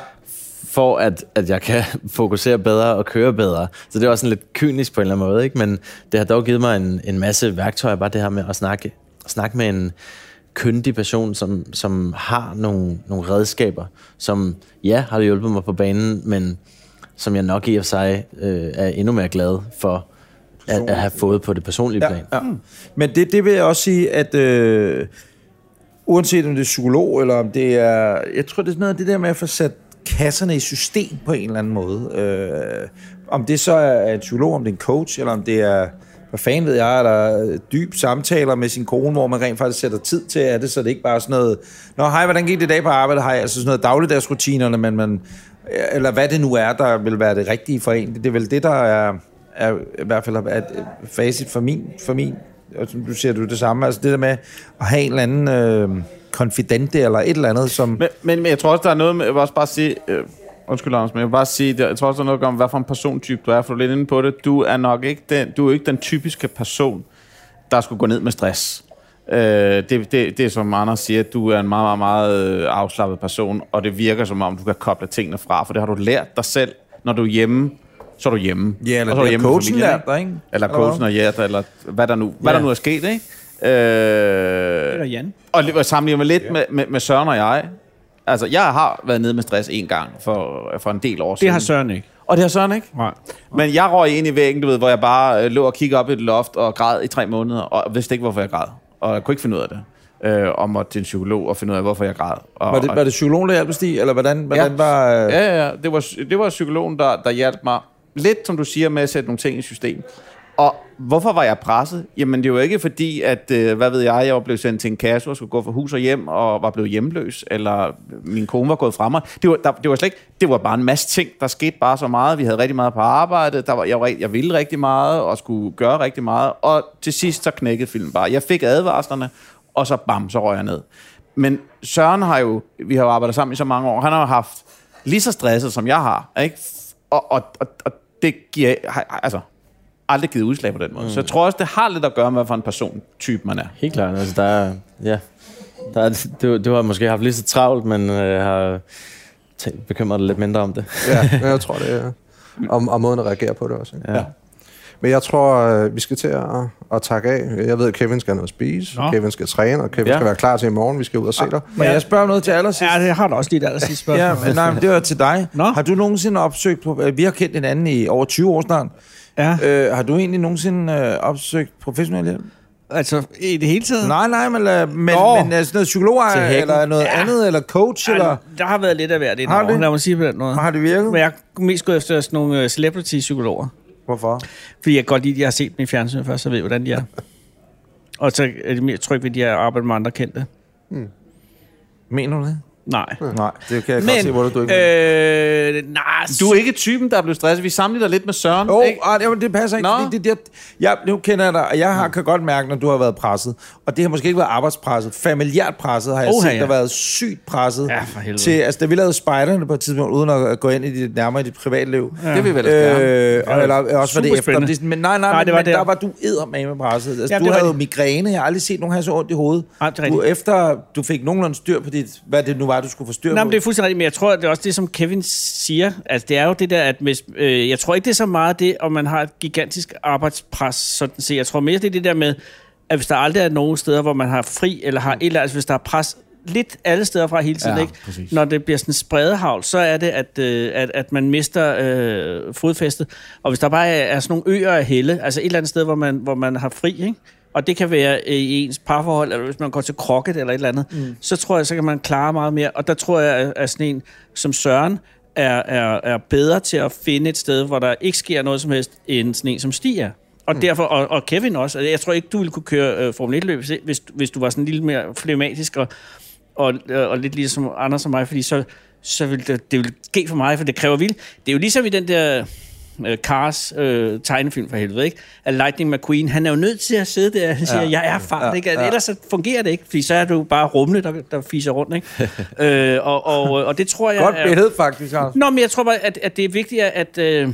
for at, at jeg kan fokusere bedre og køre bedre. Så det er også sådan lidt kynisk på en eller anden måde, ikke? men det har dog givet mig en, en masse værktøjer, bare det her med at snakke, snakke med en kyndig person, som, som har nogle, nogle redskaber, som ja, har hjulpet mig på banen, men som jeg nok i og for sig øh, er endnu mere glad for at, at have fået på det personlige plan. Ja, ja. Men det, det vil jeg også sige, at øh, uanset om det er psykolog, eller om det er... Jeg tror, det er sådan noget det der med at få sat kasserne i system på en eller anden måde. Øh, om det så er en psykolog, om det er en coach, eller om det er hvad fanden ved jeg, eller dyb samtaler med sin kone, hvor man rent faktisk sætter tid til at det, så det ikke bare sådan noget, Nå, hej, hvordan gik det i dag på arbejde? Hej, altså sådan noget dagligdagsrutinerne, men man eller hvad det nu er, der vil være det rigtige for en. Det er vel det, der er, er i hvert fald er facit for min, for min og du siger du det samme, altså det der med at have en eller anden øh, konfidente eller et eller andet, som... Men, men, men jeg tror også, der er noget med, jeg vil også bare sige, øh, undskyld Anders, men jeg vil bare sige, jeg tror også, der er noget om, hvad for en persontype du er, for du er lidt inde på det. Du er nok ikke den, du er ikke den typiske person, der skulle gå ned med stress. Øh, det, det, det er som Anders siger, at du er en meget, meget, meget øh, afslappet person, og det virker som om, du kan koble tingene fra, for det har du lært dig selv, når du er hjemme, så er du hjemme. Ja, eller og så er du hjemme coachen lært dig, ikke? Eller coachen har lært dig, eller hvad der nu, hvad der nu er sket, ikke? Øh, eller Jan. Og sammenligner mig lidt ja. med, med, med Søren og jeg. Altså, jeg har været nede med stress en gang for, for en del år siden. Det har Søren ikke. Og det har Søren ikke. Nej. Men jeg røg ind i væggen, du ved, hvor jeg bare øh, lå og kiggede op i et loft og græd i tre måneder, og vidste ikke, hvorfor jeg græd. Og jeg kunne ikke finde ud af det. Øh, og måtte til en psykolog og finde ud af, hvorfor jeg græd. Og, Var det, var det psykologen, der hjalp dig, Stig? Eller hvordan, hvordan Ja. var... Øh... Ja, ja, det var, det var psykologen, der, der hjalp mig lidt, som du siger, med at sætte nogle ting i system. Og hvorfor var jeg presset? Jamen, det var ikke fordi, at, øh, hvad ved jeg, jeg var blevet sendt til en kasse og skulle gå fra hus og hjem og var blevet hjemløs, eller min kone var gået fra mig. Det var, der, det var slet ikke, det var bare en masse ting, der skete bare så meget. Vi havde rigtig meget på arbejde, der var, jeg, var, jeg ville rigtig meget og skulle gøre rigtig meget, og til sidst så knækkede filmen bare. Jeg fik advarslerne, og så bam, så røg jeg ned. Men Søren har jo, vi har jo arbejdet sammen i så mange år, han har jo haft lige så stresset, som jeg har, ikke? Og, og, og, og det giver, altså, aldrig givet udslag på den måde. Mm. Så jeg tror også, det har lidt at gøre med, hvad for en persontype man er. Helt klart. Altså, der er, ja, der er, du, du har måske haft lige så travlt, men øh, har tænkt, bekymret dig lidt mindre om det. Ja, men jeg tror, det er... Og, og måden at reagere på det også. Ikke? Ja. Men jeg tror, øh, vi skal til at, at takke af. Jeg ved, at Kevin skal have noget at spise, Nå. Kevin skal træne, og Kevin Ja. skal være klar til i morgen. Vi skal ud og se dig. Må jeg spørge om noget til allersidst? Ja, det har du også lige et aller sidste spørgsmål. Ja, men, nej, men det var til dig. Nå. Har du nogensinde opsøgt... På, vi har kendt hinanden i over 20 år snart. Ja. Øh, har du egentlig nogensinde øh, opsøgt professionel hjælp? Altså, i det hele taget? Nej, nej, men, øh, men, Nå. men altså noget psykolog eller noget Ja. andet, eller coach, eller... Ej, der har været lidt af hvert i Har det? Lad mig sige på den måde. Har det virket? Men jeg er mest gået efter sådan nogle øh, celebrity-psykologer. Hvorfor? Fordi jeg godt lide, at jeg har set dem i fjernsynet først, så ved jeg, hvordan de er. Og så er det mere tryg ved, at de har arbejdet med andre kendte. Mener du det? Nej. Nej, det kan jeg godt se, Men, hvor du ikke... øh, nej, Du er ikke typen, der er blevet stresset. Vi sammenligner lidt med Søren. Åh, ikke? oh, det, det passer ikke, Nå. det, det, jeg, nu kender jeg dig, og jeg har, kan godt mærke, når du har været presset, og det har måske ikke været arbejdspresset, familiært presset har jeg Oha, set, ja. der har været sygt presset. Ja, for helvede. Til, altså, da vi lavede spejderne på et tidspunkt, uden at gå ind i dit, nærmere i dit privatliv. Det vil vi vel gerne. Øh, og, eller også var det super efter. spændende. Det, er men nej, nej, Nej, nej det var men, men der. der var du eddermame med presset. Altså, Ja, du havde jo migræne, jeg har aldrig set nogen have så ondt i hovedet. Nej, det er du, efter du fik nogenlunde styr på dit, hvad det nu var, du skulle få styr Nej, men det er fuldstændig rigtigt, men jeg tror, det er også det, som Kevin siger. Altså, det er jo det der, at hvis, øh, jeg tror ikke, det er så meget det, om man har et gigantisk arbejdspres, sådan set. Jeg tror mere, det er det der med, at hvis der aldrig er nogen steder, hvor man har fri, eller har et eller andet, altså hvis der er pres lidt alle steder fra hele tiden, Ja, ikke? præcis. når det bliver sådan en spredehavl, så er det, at, øh, at, at man mister øh, fodfæstet. Og hvis der bare er, er sådan nogle øer af helle, altså et eller andet sted, hvor man, hvor man har fri, ikke? Og det kan være øh, i ens parforhold, eller hvis man går til krokket eller et eller andet, mm. så tror jeg, så kan man klare meget mere. Og der tror jeg, at- sådan en som Søren er, er, er bedre til at finde et sted, hvor der ikke sker noget som helst, end sådan en som Stig er. Og mm. derfor, og, og Kevin også, altså, jeg tror ikke, du ville kunne køre øh, Formel 1-løb, hvis, hvis, hvis du var sådan lidt mere flematisk og, og, øh, og lidt ligesom andre som mig, fordi så, så vil det, det vil ske for mig, for det kræver vildt. Det er jo ligesom i den der øh, Cars øh, tegnefilm for helvede, ikke? At Lightning McQueen, han er jo nødt til at sidde der og sige, ja, jeg er fart, ja, ikke? Ellers så fungerer det ikke, fordi så er du bare rumle, der, der fiser rundt, ikke? øh, og, og, og det tror jeg... Godt er- billede, faktisk, Anders. Nå, men jeg tror bare, at, at det er vigtigt, at... Øh,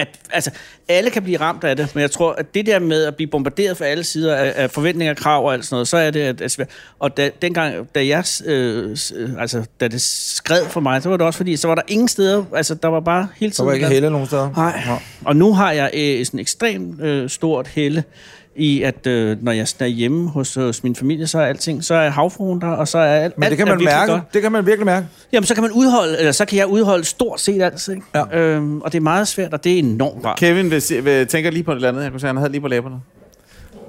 at altså, alle kan blive ramt af det, men jeg tror, at det der med at blive bombarderet fra alle sider af, af forventninger, krav og alt sådan noget, så er det at, at. Og da, dengang, da jeg, øh, øh, altså, da det skred for mig, så var det også fordi, så var der ingen steder, altså, der var bare hele Der tiden... var ikke der- helle nogen steder. Nej. Og nu har jeg øh, sådan ekstremt øh, stort helle i, at øh, når jeg er hjemme hos, hos min familie, så er alting, så er havfruen der, og så er alt, Men det kan man mærke. godt. Det kan man virkelig mærke. Jamen, så kan man udholde, eller så kan jeg udholde stort set alt, ikke? Ja. Øhm, og det er meget svært, og det er enormt rart. Kevin vil, vil, tænker lige på det andet. Jeg kunne sige, han havde lige på læberne.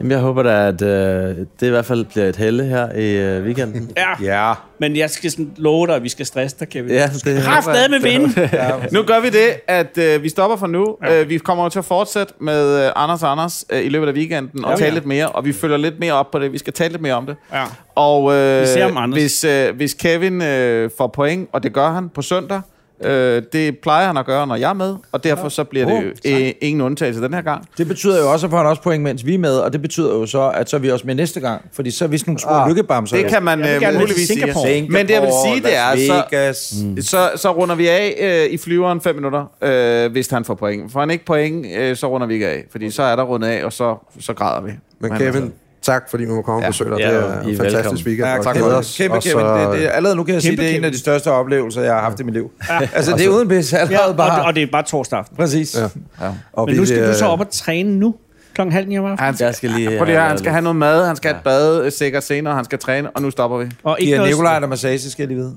Jamen, jeg håber da, at øh, det i hvert fald bliver et helle her i øh, weekenden. Ja, Ja. men jeg skal sådan love dig, at vi skal stresse dig, Kevin. Ja, det Kraft med vinde. Nu gør vi det, at øh, vi stopper for nu. Ja. Øh, vi kommer til at fortsætte med øh, Anders og Anders øh, i løbet af weekenden og Ja, tale ja. lidt mere, og vi følger lidt mere op på det. Vi skal tale lidt mere om det. Ja. Og øh, Især om Anders. hvis, øh, hvis Kevin øh, får point, og det gør han på søndag, øh, det plejer han at gøre, når jeg er med, og derfor så bliver det oh, øh, ingen undtagelse den her gang. Det betyder jo også, at han også point, mens vi er med, og det betyder jo så, at så er vi også med næste gang, fordi så er vi sådan nogle små Ah, lykkebamser. Det kan man øh, muligvis sige. Singapore. Singapore, Men det jeg vil sige, det er, så. Mm. så, så runder vi af øh, i flyveren 5 minutter, øh, hvis han får point. Får han ikke point, øh, så runder vi ikke af, fordi så er der rundet af, og så, så græder vi. Men Men Kevin, tak fordi vi må komme Ja. og besøge dig. Ja, det I er en fantastisk velkommen. weekend. Ja, og tak for det. Kæmpe, Og Kevin. så- Det, det, allerede nu kan jeg sige, Kæmpe det er en af de største oplevelser, jeg har haft i mit liv. altså, det er uden pis allerede Ja, og, bare. og det er bare torsdag aften. Præcis. Ja. Og Men nu skal du så øh, op og træne nu, klokken halv ni om aftenen. Han skal, Jeg skal lige prøv lige, han skal have noget mad, han skal have et bad øh, sikkert senere, han skal træne, og nu stopper vi. Og ikke Giver noget- Nikolaj der massage, skal jeg lige vide.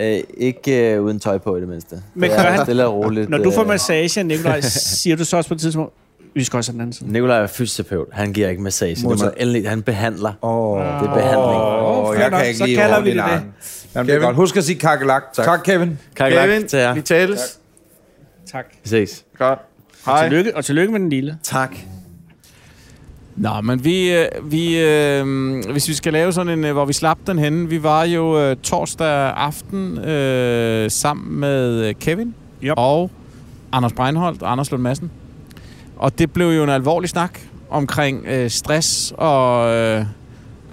Øh, ikke øh, uden tøj på i det mindste. Men det er han- stille og roligt. Når du får øh, massage, Nikolaj, siger du så også på et tidspunkt, vi skal også have den anden side. Nikolaj er fysioterapeut. Han giver ikke massage. Det må Modtaget. endelig, han behandler. Åh, Det er behandling. oh, fair jeg kan ikke Så lide kalder vi det det. Jamen, det er Kevin. godt. Husk at sige kakkelak. Tak. tak, Kevin. Kakkelak Kevin, til jer. vi tales. Tak. Vi ses. Godt. Og Hej. tillykke, og tillykke med den lille. Tak. Nå, men vi, øh, vi øh, hvis vi skal lave sådan en, øh, hvor vi slap den henne, vi var jo øh, torsdag aften øh, sammen med øh, Kevin Yep. og Anders Breinholt og Anders Lund Madsen. Og det blev jo en alvorlig snak omkring øh, stress og øh,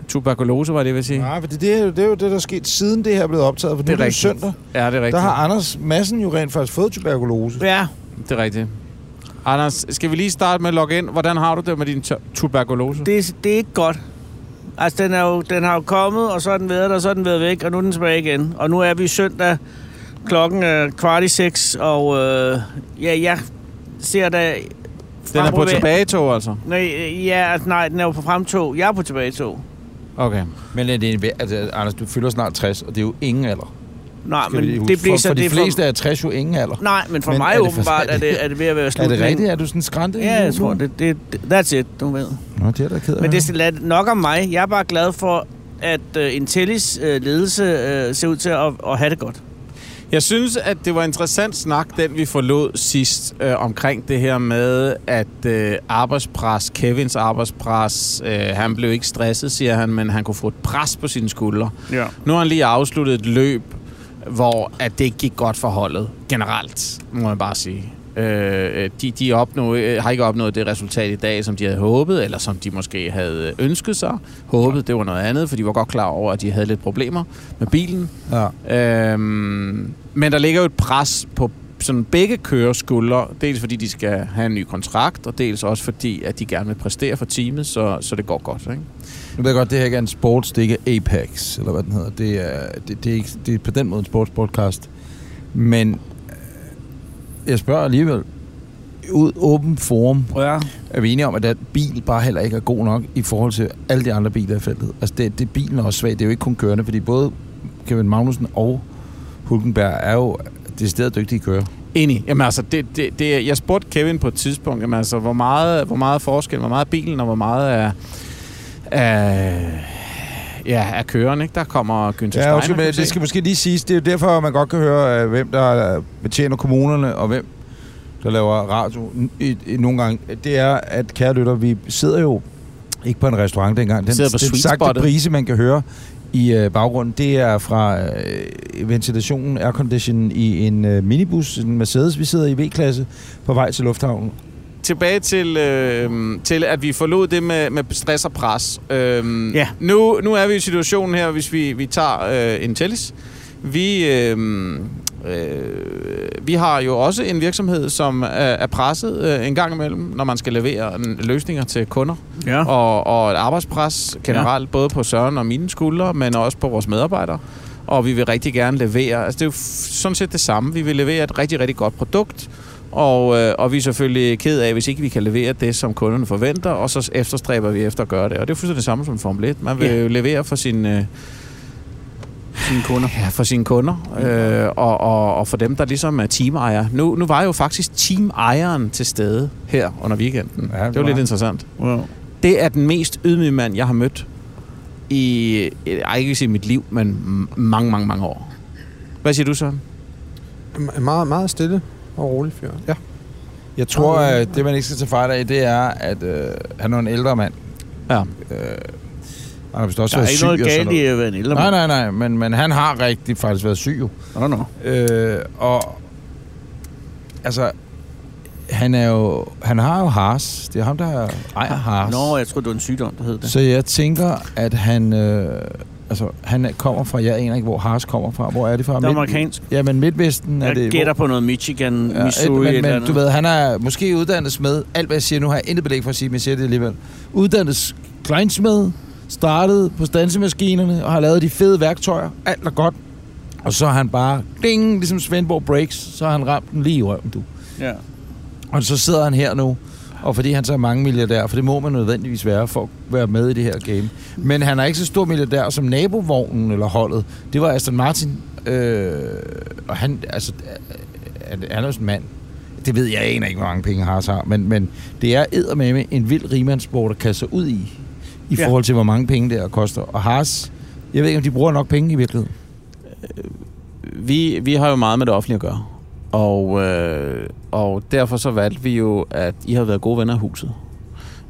tuberkulose, var det, jeg vil sige. Nej, for det, det, er jo, det er jo det, der er sket siden det her er blevet optaget. For Det er det er, rigtigt. jo søndag. Ja, det er rigtigt. Der har Anders Madsen jo rent faktisk fået tuberkulose. Ja, Det er rigtigt. Anders, skal vi lige starte med at logge ind? Hvordan har du det med din tu- tuberkulose? det, er- det er ikke godt. Altså, den, er jo, den har jo kommet, og så er den været der, og så er den været væk, og nu er den tilbage igen. Og nu er vi søndag, klokken er kvart i seks, og øh, ja, jeg ser da... Den er på tilbagetog, altså? Nej, øh, ja, altså, nej, den er jo på fremtog. Jeg er på tilbagetog. Okay. Men er det en, altså, Anders, du fylder snart 60, og det er jo ingen alder. Nej, Skal men det bliver for, så... for de det fleste er 60 jo ingen alder. Nej, men for Men mig er det for- åbenbart er det, er det ved at være Er slut. det rigtigt? Er du sådan skrænte? Ja, jeg tror, det, det, that's it, du ved. Nå, det er da ked af. Men det er nok om mig. Jeg er bare glad for, at uh, Intellis uh, ledelse uh, ser ud til at, at have det godt. Jeg synes, at det var interessant snak, den vi forlod sidst, øh, omkring det her med, at øh, arbejdspres, Kevins arbejdspres, øh, han blev ikke stresset, siger han, men han kunne få et pres på sine skuldre. Ja. Nu har han lige afsluttet et løb, hvor at det ikke gik godt for holdet, generelt, må man bare sige. Øh, de de opnå, øh, har ikke opnået det resultat i dag, som de havde håbet, eller som de måske havde ønsket sig. Håbet, det var noget andet, for de var godt klar over, at de havde lidt problemer med bilen. Ja. Øhm, men der ligger jo et pres på sådan begge kører skuldre, dels fordi de skal have en ny kontrakt, og dels også fordi, at de gerne vil præstere for teamet, så, så det går godt. Ikke? Nu ved jeg godt, det her ikke er en sports, det ikke er Apex, eller hvad den hedder. Det er, det, det er, ikke, det er på den måde en sportspodcast. Men øh, jeg spørger alligevel, ud åben forum, Ja. er vi enige om, at den bil bare heller ikke er god nok i forhold til alle de andre biler i feltet. Altså, det, det bilen er også svag. Det er jo ikke kun kørende, fordi både Kevin Magnussen og Hulkenberg er jo decideret dygtige kører. Enig. Jamen altså, det, det, det, jeg spurgte Kevin på et tidspunkt, jamen altså, hvor meget, hvor meget forskel, hvor meget bilen, og hvor meget er, er, ja, er køren, ikke? Der kommer Günther Ja, Steiner, okay, kan men det se. skal måske lige siges. Det er jo derfor, man godt kan høre, øh, hvem der øh, betjener kommunerne, og hvem der laver radio i, i, nogle gange. Det er, at kære lytter, vi sidder jo ikke på en restaurant dengang. Den, den sagte brise, man kan høre i øh, baggrunden, det er fra øh, ventilationen, aircondition i en øh, minibus, en Mercedes. Vi sidder i V-klasse på vej til lufthavnen. Tilbage til, øh, til, at vi forlod det med, med stress og pres. Øh, Ja. nu, nu er vi i situationen her, hvis vi, vi tager øh, Intellis. Vi, øh, øh, vi har jo også en virksomhed, som er, er presset øh, en gang imellem, når man skal levere løsninger til kunder. Ja. Og, og et arbejdspres generelt, ja. både på Søren og mine skuldre, men også på vores medarbejdere. Og vi vil rigtig gerne levere, altså det er jo sådan set det samme. Vi vil levere et rigtig, rigtig godt produkt, og, øh, og vi er selvfølgelig ked af, hvis ikke vi kan levere det, som kunderne forventer, og så efterstræber vi efter at gøre det. Og det er fuldstændig det samme som Formel 1. Man vil Ja. jo levere for sin... Øh, Sine kunder. Ja, for sine kunder, øh, og, og, og for dem, der ligesom er teamejer. Nu, nu var jo faktisk teamejeren til stede her under weekenden. Ja, det det var var lidt interessant. Wow. Det er den mest ydmyge mand, jeg har mødt i, øh, ej, ikke sige mit liv, men mange, mange, mange år. Hvad siger du, Søren? M- Meget, meget stille og rolig fyr. Ja. Jeg tror, at det, man ikke skal tage fejl af, det er, at øh, han er en ældre mand. Ja. Øh, han har vist også Der er været ikke syg noget galt i at være en ældre Nej, mand. nej, nej, men, men han har rigtig faktisk været syg jo. Nå, nå. Øh, og altså, han er jo, han har jo Haas. Det er ham, der ejer Haas. Nå, jeg tror det var en sygdom, der hed det. Så jeg tænker, at han, øh, altså, han er- kommer fra, jeg aner ikke, hvor Haas kommer fra. Hvor er det fra? Det er amerikansk. Ja, men Midtvesten er Jeg det. gætter hvor- på noget Michigan, Ja, Missouri et, men, men du ved, han er måske uddannet smed. Alt, hvad jeg siger, nu har jeg intet belæg for at sige, men jeg siger det alligevel. Uddannet kleinsmed, startede på stansemaskinerne og har lavet de fede værktøjer. Alt er godt. Og så har han bare, ding, ligesom Svendborg Breaks, så har han ramt den lige i røven, du. Ja. Og så sidder han her nu, og fordi han så er mange milliardær, for det må man nødvendigvis være for at være med i det her game. Men han er ikke så stor milliardær som nabovognen eller holdet. Det var Aston Martin, øh, og han, altså, er, er jo en mand, det ved jeg, jeg aner ikke, hvor mange penge Haas har, men, men det er eddermame en vild rigmandssport at kaste sig ud i, i Ja. forhold til, hvor mange penge det er koster. Og Haas, jeg ved ikke, om de bruger nok penge i virkeligheden. vi, vi har jo meget med det offentlige at gøre. Og, øh, og derfor så valgte vi jo, at I har været gode venner af huset.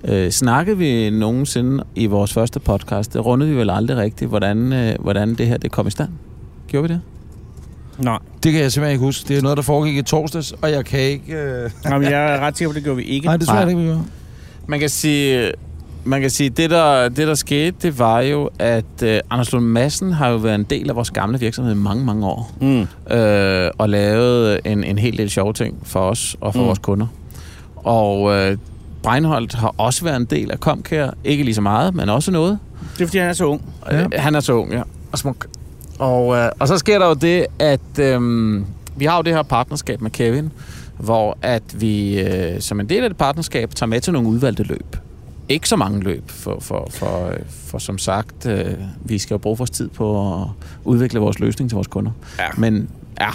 Øh, snakkede vi nogensinde i vores første podcast, det rundede vi vel aldrig rigtigt, hvordan, øh, hvordan det her det kom i stand. Gjorde vi det? Nej. Det kan jeg simpelthen ikke huske. Det er noget, der foregik i torsdags, og jeg kan ikke... Øh... Jamen, jeg er ret sikker på, det gjorde vi ikke. Nej, det tror jeg ikke, vi gør. Man kan sige, man kan sige det, der, det der skete, det var jo, at øh, Anders Lund Madsen har jo været en del af vores gamle virksomhed i mange, mange år. Mm. øh, og lavet en, en hel del sjove ting for os og for Mm. vores kunder. Og øh, Breinholt har også været en del af Comcare. Ikke lige så meget, men også noget. Det er, fordi han er så ung. Ja. Øh, han er så ung, ja. Og, smuk. Og, øh, og så sker der jo det, at øh, vi har jo det her partnerskab med Kevin, hvor at vi øh, som en del af det partnerskab tager med til nogle udvalgte løb. Ikke så mange løb, for, for, for, for som sagt, øh, vi skal jo bruge vores tid på at udvikle vores løsning til vores kunder. Ja. Men ja,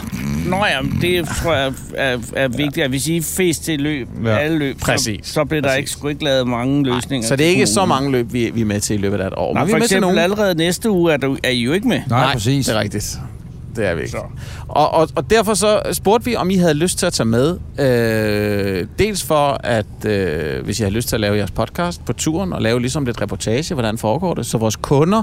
Nå ja, det tror jeg er, er vigtigt, at hvis I fest til løb, Ja. ja. alle løb, Præcis. så, så bliver der Præcis. ikke, sgu ikke lavet mange løsninger. så det er til ikke så mange løb, vi, vi er med til i løbet af et år. Nej, Men vi for er med til eksempel nogle. allerede næste uge er, du, er I jo ikke med. Nej, præcis. det er rigtigt. Det er vi ikke. Så. Og, og, og derfor så spurgte vi, om I havde lyst til at tage med. Øh, dels for, at øh, hvis I har lyst til at lave jeres podcast på turen, og lave ligesom lidt reportage, hvordan foregår det, så vores kunder,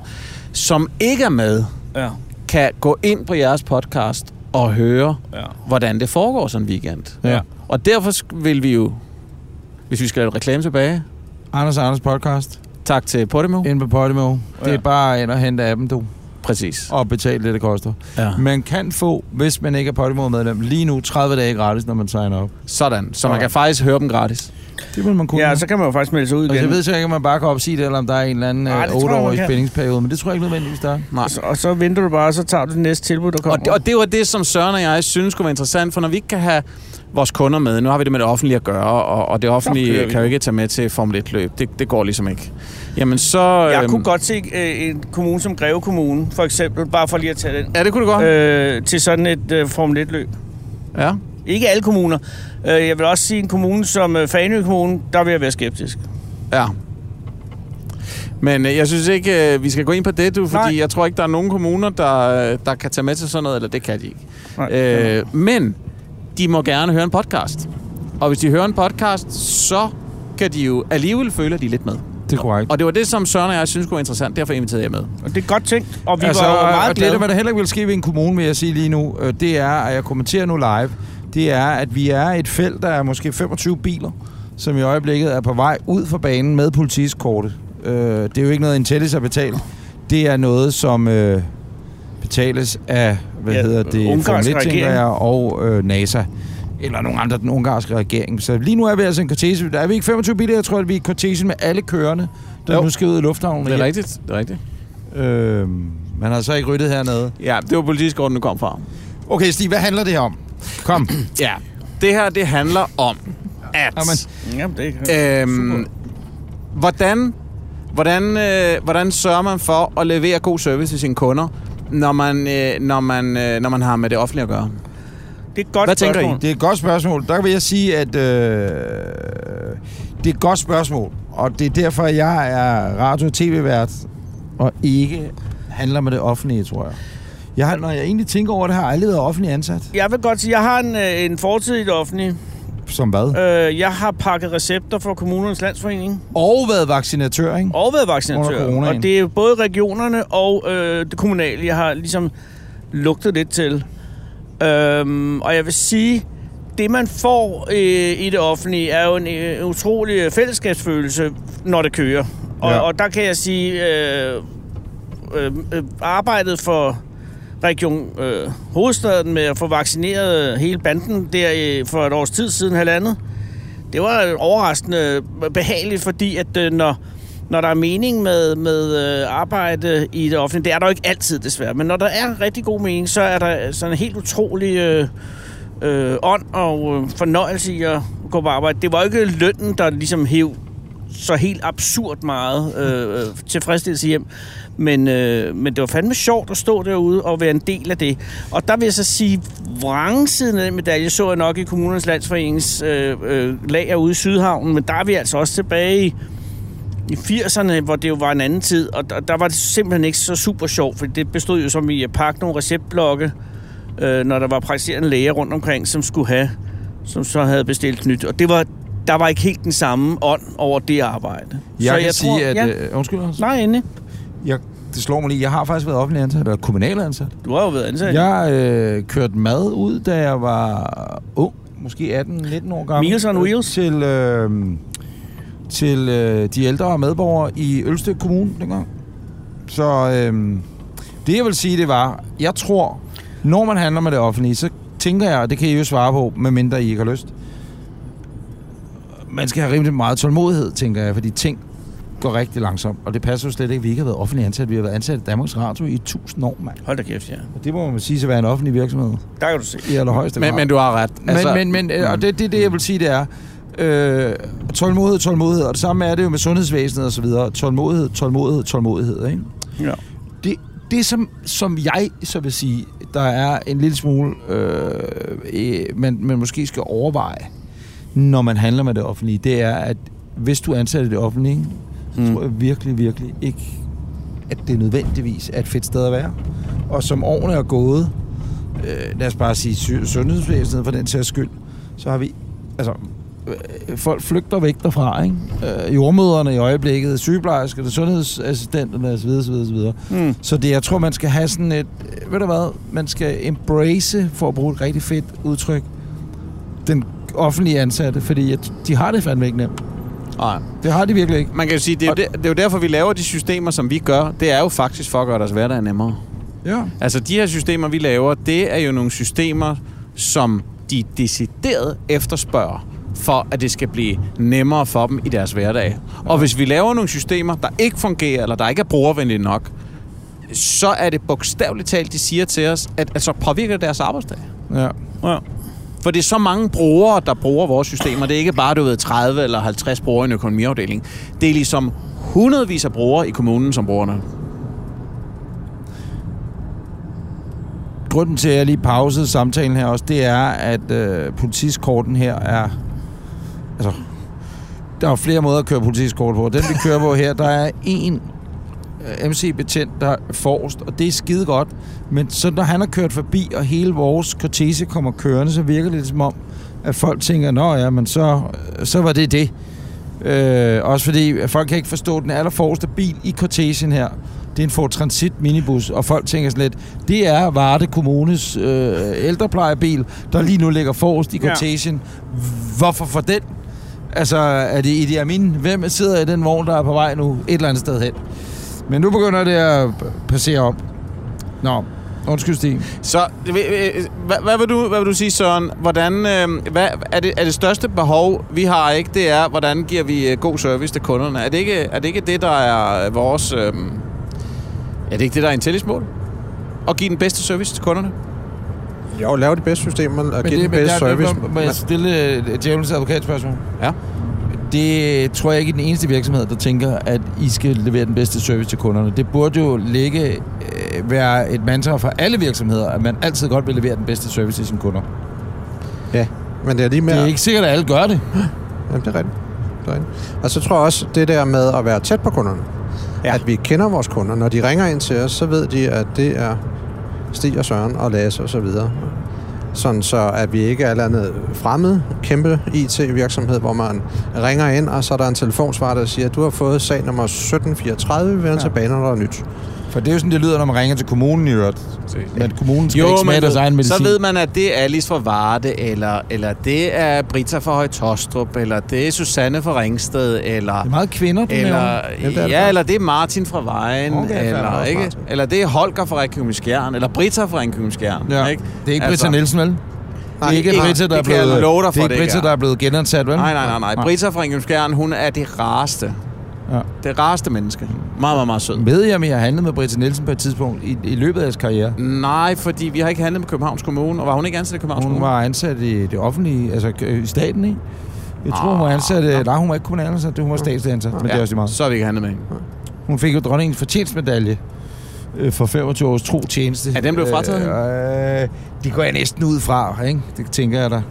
som ikke er med, Ja. kan gå ind på jeres podcast og høre, Ja. hvordan det foregår sådan en weekend. Ja. Og derfor vil vi jo, hvis vi skal lave et reklame tilbage, Anders og Anders podcast. tak til Podimo. Ind på Podimo. Det er Ja. bare ind og hente appen, du. Præcis. Og betale det, det koster. Ja. Man kan få, hvis man ikke er Podimo-medlem, lige nu 30 dage gratis, når man signer op. Sådan. Så man Ja. kan faktisk høre dem gratis. Det vil man kunne. ja, så kan man jo faktisk melde sig ud Altså, igen. jeg ved så ikke, om man bare kan opsige det, eller om der er en eller anden Nej, det øh, tror jeg, man 8-årig kan. spændingsperiode, men det tror jeg ikke nødvendigvis, der er. Nej. Og så, og så venter du bare, og så tager du det næste tilbud, der kommer. Og det, og det var det, som Søren og jeg synes kunne være interessant, for når vi ikke kan have vores kunder med, nu har vi det med det offentlige at gøre, og, og det offentlige kan jo ikke tage med til Formel 1-løb. Det, det går ligesom ikke. Jamen så... jeg øhm, kunne godt se øh, en kommune som Greve Kommune, for eksempel, bare for lige at tage den, Ja, det kunne du godt. øh, til sådan et øh, Formel 1-løb. Ja. Ikke alle kommuner. Øh, jeg vil også sige en kommune som øh, Fanø Kommune, der vil jeg være skeptisk. Ja. Men øh, jeg synes ikke, øh, vi skal gå ind på det, du, fordi Nej. jeg tror ikke, der er nogen kommuner, der, der kan tage med til sådan noget, eller det kan de ikke. Nej, Øh, men de må gerne høre en podcast. Og hvis de hører en podcast, så kan de jo alligevel føle, at de er lidt med. Det er korrekt. Og det var det, som Søren og jeg synes kunne være interessant. Derfor inviterede jeg med. Og det er godt tænkt, og vi altså, var og- meget og glade. Det, der heller ikke vil ske ved en kommune, vil jeg sige lige nu, øh, det er, at jeg kommenterer nu live, det er, at vi er et felt, der er måske 25 biler, som i øjeblikket er på vej ud fra banen med politieskortet. Øh, det er jo ikke noget, Intellis har betalt. Det er noget, som øh, betales af, hvad Ja, hedder det, ungarske Formel 1, tænker regering. jeg, og øh, NASA eller nogle andre, den ungarske regering. Så lige nu er vi altså en kortege. Der er vi ikke 25 biler, jeg tror, at vi er kortegen med alle kørende, der Jo. nu skal ud i lufthavnen. Det er rigtigt. Det er rigtigt. Øh, man har så ikke ryddet hernede. Ja, det var politiskården, du kom fra. Okay, Stig, hvad handler det her om? Kom. Ja. Det her, det handler om, at... Jamen. Jamen, det Øhm, hvordan, hvordan, øh, hvordan sørger man for at levere god service til sine kunder, når man, øh, når man, øh, når man har med det offentlige at gøre? det er et godt Hvad tænker I? spørgsmål. Det er et godt spørgsmål. Der vil jeg sige, at øh, det er et godt spørgsmål. Og det er derfor, jeg er radio- og tv-vært, og ikke handler med det offentlige, tror jeg. jeg har, når jeg egentlig tænker over det, har jeg aldrig været offentlig ansat. Jeg vil godt sige, jeg har en, øh, en fortid i det offentlige. Som hvad? Øh, jeg har pakket recepter for kommunernes landsforening Og været vaccinatør, ikke? og været vaccinatør. Og det er både regionerne og øh, det kommunale, jeg har ligesom lugtet lidt til. Øhm, og jeg vil sige, det man får øh, i det offentlige, er jo en øh, utrolig fællesskabsfølelse, når det kører. Og, Ja. og der kan jeg sige, øh, øh, øh, arbejdet for Region øh, Hovedstaden med at få vaccineret hele banden der i, for et års tid siden, halvandet, det var overraskende behageligt, fordi at øh, når, når der er mening med, med øh, arbejde i det offentlige, det er der jo ikke altid desværre, men når der er rigtig god mening, så er der sådan en helt utrolig øh, øh, ånd og øh, fornøjelse i at gå på arbejde. Det var jo ikke lønnen, der ligesom hæv så helt absurd meget øh, øh tilfredsstillelse hjem. Men, øh, men det var fandme sjovt at stå derude og være en del af det. Og der vil jeg så sige, vrangsiden af den medalje så jeg nok i kommunernes landsforeningens øh, øh, lager ude i Sydhavnen, men der er vi altså også tilbage i, i 80'erne, hvor det jo var en anden tid, og der, der var det simpelthen ikke så super sjovt, for det bestod jo som i at pakke nogle receptblokke, øh, når der var praktiserende læger rundt omkring, som skulle have, som så havde bestilt nyt. Og det var, der var ikke helt den samme ånd over det arbejde. Jeg så kan jeg sige, tror, at... Ja, Øh, undskyld, Anders. nej, endelig. Jeg, det slår mig lige. Jeg har faktisk været offentlig ansat, eller kommunal ansat. Du har jo været ansat. Jeg øh, kørte mad ud, da jeg var ung, måske 18-19 år gammel. Meals on Wheels? Til, øh, til øh, de ældre medborgere i Ølstykke Kommune dengang. Så øh, det jeg vil sige, det var, jeg tror, når man handler med det offentlige, så tænker jeg, og det kan I jo svare på, medmindre I ikke har lyst, man skal have rimelig meget tålmodighed, tænker jeg, fordi ting går rigtig langsomt, og det passer jo slet ikke, vi ikke har været offentlig ansat. Vi har været ansat i Danmarks Radio i 1000 år, mand. Hold da kæft, ja. Og det må man sige at være en offentlig virksomhed Der kan du se. i allerhøjeste grad. Men, men du har ret. Altså, men, men, men og det, det, det, jeg vil sige, det er, øh, tålmodighed, tålmodighed, og det samme er det jo med sundhedsvæsenet og så videre. Tålmodighed, tålmodighed, tålmodighed, ikke? Ja. Det, det som, som jeg så vil sige, der er en lille smule, øh, øh, man, man måske skal overveje, når man handler med det offentlige, det er, at hvis du ansætter det offentlige, så Mm. tror jeg virkelig, virkelig ikke, at det nødvendigvis er et fedt sted at være. Og som årene er gået, øh, lad os bare sige sundhedsvæsenet for den sags skyld, så har vi, altså, øh, folk flygter væk derfra, ikke? Øh, jordmøderne i øjeblikket, sygeplejerskerne, sundhedsassistenterne osv. osv., osv. Mm. Så det, jeg tror, man skal have sådan et, ved du hvad, man skal embrace, for at bruge et rigtig fedt udtryk, den offentlige ansatte, fordi at de har det fandme ikke nemt. Nej. Det har de virkelig ikke. Man kan jo sige, det er jo, det, det er jo derfor, vi laver de systemer, som vi gør. Det er jo faktisk for at gøre deres hverdag nemmere. Ja. Altså, de her systemer, vi laver, det er jo nogle systemer, som de decideret efterspørger for at det skal blive nemmere for dem i deres hverdag. Og hvis vi laver nogle systemer, der ikke fungerer, eller der ikke er brugervenlige nok, så er det bogstaveligt talt, de siger til os, at, at så påvirker det deres arbejdsdag. Ja. Ja. For det er så mange brugere, der bruger vores systemer. Det er ikke bare, du ved, 30 eller 50 brugere i en økonomiafdeling. Det er ligesom hundredvis af brugere i kommunen, som bruger. Grunden til, at jeg lige pausede samtalen her også, det er, at øh, politiskorten her er... Altså, der er flere måder at køre politiskort på. Den, vi kører på her, der er en MC-betjent, der er forrest, og det er skide godt. Men så når han har kørt forbi, og hele vores kortese kommer kørende, så virker det lidt som om, at folk tænker, nå ja, men så, så var det det. Øh, også fordi folk kan ikke forstå, at den allerforreste bil i kortesen her, det er en Ford Transit minibus, og folk tænker sådan lidt, det er Varde Kommunes øh, ældreplejebil, der lige nu ligger forrest i Ja. kortesen. Hvorfor for den? Altså, er det Idi Amin? Hvem sidder i den vogn, der er på vej nu et eller andet sted hen? Men nu begynder det at passere op. Nå, undskyld Stig. Så øh, øh, hvad, hvad, vil du, hvad vil du sige, Søren? Hvordan, øh, hvad, er, det, er det største behov, vi har, ikke? Det er, hvordan giver vi øh, god service til kunderne? Er det ikke, er det, ikke det, der er vores... Øh, er det ikke det, der er Intellis mål? At give den bedste service til kunderne? Jo, lave de bedste systemer og give det, den bedste service. Må, må jeg stille et djævelens advokatspørgsmål? Ja. Det tror jeg ikke er den eneste virksomhed, der tænker, at I skal levere den bedste service til kunderne. Det burde jo ligge, øh, være et mantra for alle virksomheder, at man altid godt vil levere den bedste service til sine kunder. Ja, men det er lige med... Det er ikke sikkert, at alle gør det. Jamen, det er rigtigt. Det er rigtigt. Og så tror jeg også, det der med at være tæt på kunderne. Ja. Ja. At vi kender vores kunder. Når de ringer ind til os, så ved de, at det er Stig og Søren og Lasse og så videre. Sådan så, at vi ikke er et eller andet fremmed, kæmpe IT-virksomhed, hvor man ringer ind, og så er der en telefonsvar, der siger, at du har fået sag nummer 1734, vi vender ja. tilbage, når der er nyt. For det er jo sådan, det lyder, når man ringer til kommunen i øvrigt. Men kommunen skal ikke smage deres egen medicin. så ved man, at det er Alice fra Varde, eller, eller det er Brita fra Højtostrup, eller det er Susanne fra Ringsted, eller... Det er meget kvinder, du Eller. Jamen, det ja, eller det er Martin fra Vejen, Okay, eller, ikke? Martin. eller det er Holger fra Ringkøbing Skjern, eller Brita fra Ringkøbing Skjern. Ja. Ikke? Det er ikke Altså- Britta Nielsen, vel? Nej, det er ikke Britta, der er blevet, det er er. der er blevet genansat, vel? Nej, nej, nej, nej. Brita fra Ringkøbing Skjern, hun er det rareste. Ja. Det rareste menneske. Meget, meget, meget sød. Ved jeg, om I har handlet med Britta Nielsen på et tidspunkt i, i løbet af jeres karriere? Nej, fordi vi har ikke handlet med Københavns Kommune, og var hun ikke ansat i Københavns Hun Kommune? var ansat i det offentlige, altså i staten, ikke? Jeg tror, hun var ansat... øh, Nej, hun var ikke kommunal ansat, hun var statslig ansat, men det er også meget. Så er vi ikke handlet med hende. Hun fik jo dronningens fortjenstmedalje øh, for 25 års tro tjeneste. Ja, den blev frataget Øh, øh, de går jeg næsten ud fra, ikke? Det tænker jeg da.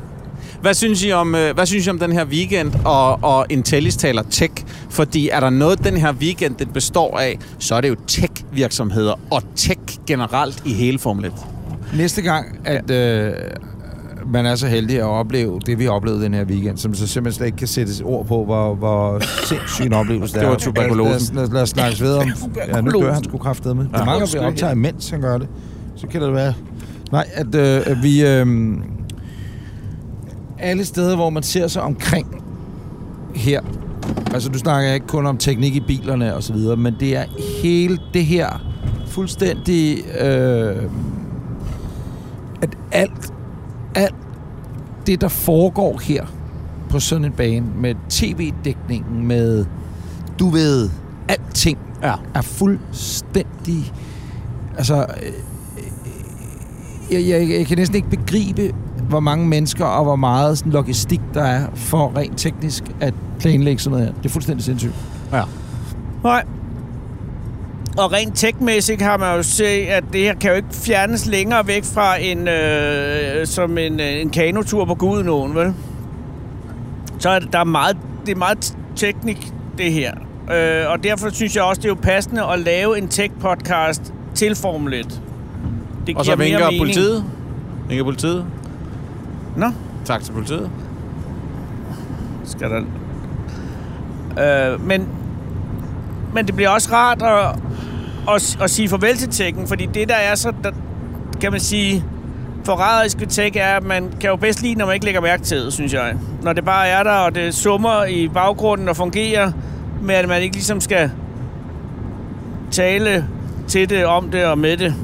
Hvad synes I om, øh, hvad synes I om den her weekend og, og Intellis taler tech? Fordi er der noget, den her weekend den består af, så er det jo tech-virksomheder og tech generelt i hele Formel 1. Næste gang, at øh, man er så heldig at opleve det, vi har oplevet den her weekend, som så simpelthen slet ikke kan sættes ord på, hvor, hvor sindssyg en oplevelse det Det er. var tuberkulosen. Lad, lad, lad os snakkes ved om... Ja, nu dør han sgu kraftedet med. Det er mange, vi optager, mens han gør det. Så kan det være... Nej, at, øh, vi... Øh, alle steder, hvor man ser sig omkring her, altså du snakker ikke kun om teknik i bilerne og så videre, men det er hele det her fuldstændig... Øh, at alt, alt det, der foregår her på sådan en bane, med tv-dækningen, med, du ved, alting, Ja. er fuldstændig... Altså, øh, jeg, jeg, jeg kan næsten ikke begribe, hvor mange mennesker og hvor meget sådan, logistik, der er for rent teknisk at planlægge sådan noget her. Det er fuldstændig sindssygt. Ja. Nej. Og rent tekmæssigt har man jo set, at det her kan jo ikke fjernes længere væk fra en, øh, som en, øh, en kanotur på Gudenåen, vel? Så er det, der er meget, det er meget teknik, det her. Øh, og derfor synes jeg også, det er jo passende at lave en tech-podcast til Formel 1. Det Og så giver mere vinker mening. politiet. Vinker politiet. Nå, Tak til politiet. skal der... Øh, men, men det bliver også rart at, at, at sige farvel til tekken, fordi det, der er så, der, kan man sige, forræderisk ved tech er, at man kan jo bedst lide, når man ikke lægger mærke til det, synes jeg. Når det bare er der, og det summer i baggrunden og fungerer, med at man ikke ligesom skal tale til det, om det og med det.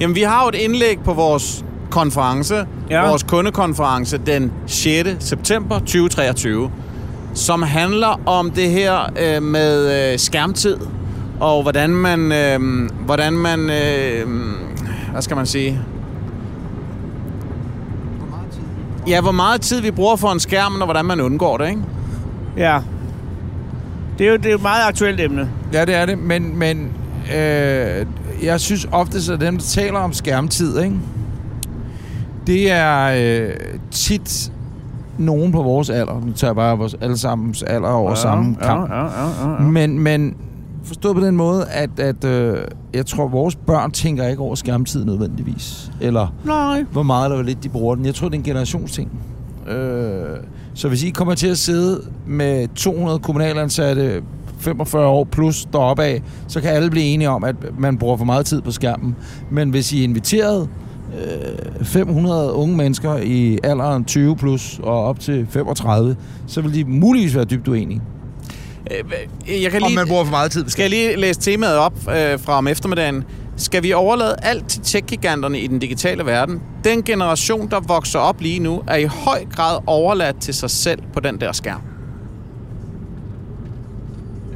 Jamen, vi har jo et indlæg på vores konference, Ja. vores kundekonference, den 6. september 2023, som handler om det her øh, med øh, skærmtid, og hvordan man, øh, hvordan man øh, hvad skal man sige? Ja, hvor meget tid vi bruger for en skærm, og hvordan man undgår det, ikke? Ja. Det er jo, det er et meget aktuelt emne. Ja, det er det, men, men øh, jeg synes ofte, at dem, der taler om skærmtid, ikke? Det er øh, tit nogen på vores alder. Nu tager jeg bare vores allesammens alder over ja, samme kamp. Ja, ja, ja, ja. Men, men forstået på den måde, at, at øh, jeg tror, vores børn tænker ikke over skærmtid nødvendigvis. Eller Nej. hvor meget eller hvor lidt de bruger den. Jeg tror, det er en generationsting. Øh, så hvis I kommer til at sidde med 200 kommunalansatte 45 år plus deroppe af, så kan alle blive enige om, at man bruger for meget tid på skærmen. Men hvis I er inviteret 500 unge mennesker i alderen 20 plus og op til 35, så vil de muligvis være dybt uenige. Øh, Jeg kan Om lige... man bruger for meget tid Skal jeg lige læse temaet op øh, fra om eftermiddagen? Skal vi overlade alt til tech-giganterne i den digitale verden? Den generation, der vokser op lige nu, er i høj grad overladt til sig selv på den der skærm.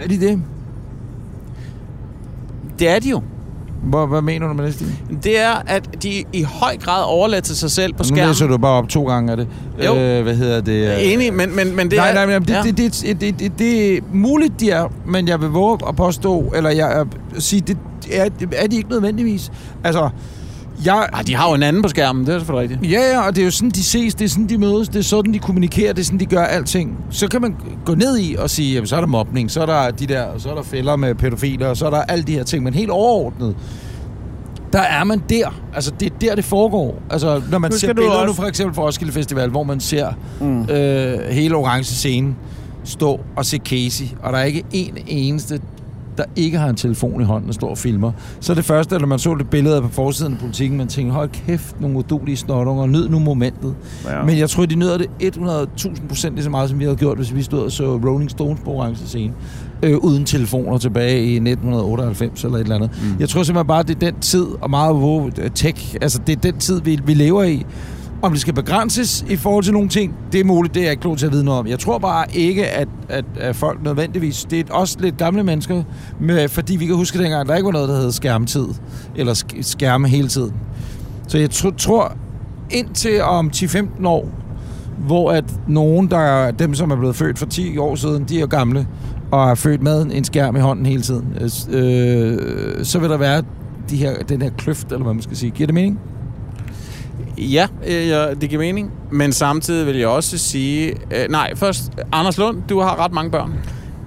Er de det? Det er de jo. Hvor, hvad mener du med det, Stine? Det er, at de i høj grad overladt til sig selv på Nu skærmen. læser du bare op to gange af det. Jo. Øh, hvad hedder det? Enig, men, men, men det nej, er... nej, nej, det, ja. det, det, det, det, det er muligt, de er, men jeg vil våge at påstå, eller jeg at sige, det er, er de ikke nødvendigvis. Altså, jeg, Ej, de har jo en anden på skærmen, det er selvfølgelig rigtigt. Ja, ja, og det er jo sådan, de ses, det er sådan, de mødes, det er sådan, de kommunikerer, det er sådan, de gør alting. Så kan man gå ned i og sige, jamen, så er der mobning, så er der de der, så er der fælder med pædofiler, og så er der alle de her ting, men helt overordnet, der er man der. Altså, det er der, det foregår. Altså, når man Nu ser skal du billeder nu også- for eksempel fra Roskilde Festival, hvor man ser mm. øh, hele orange scene stå og se Casey, og der er ikke en eneste, der ikke har en telefon i hånden og står og filmer. Så det første, når man så det billede på forsiden af politikken, man tænkte, hold kæft, nogle udulige snotunger, nyd nu momentet. Ja. Men jeg tror, de nyder det 100.000 procent lige så meget, som vi havde gjort, hvis vi stod og så Rolling Stones på orange scene. Øh, uden telefoner tilbage i 1998 eller et eller andet. Mm. Jeg tror simpelthen bare, det er den tid, og meget wow, tech, altså det er den tid, vi, vi lever i. Om det skal begrænses i forhold til nogle ting, det er muligt, det er jeg ikke klog til at vide noget om. Jeg tror bare ikke, at, at, at folk nødvendigvis... Det er også lidt gamle mennesker, med, fordi vi kan huske dengang, der ikke var noget, der hed skærmtid, eller skærme hele tiden. Så jeg tr- tror, indtil om 10-15 år, hvor at nogen, der er dem, som er blevet født for 10 år siden, de er gamle, og er født med en skærm i hånden hele tiden, øh, så vil der være de her, den her kløft, eller hvad man skal sige. Giver det mening? Ja, øh, ja, det giver mening. Men samtidig vil jeg også sige... Øh, nej, først, Anders Lund, du har ret mange børn.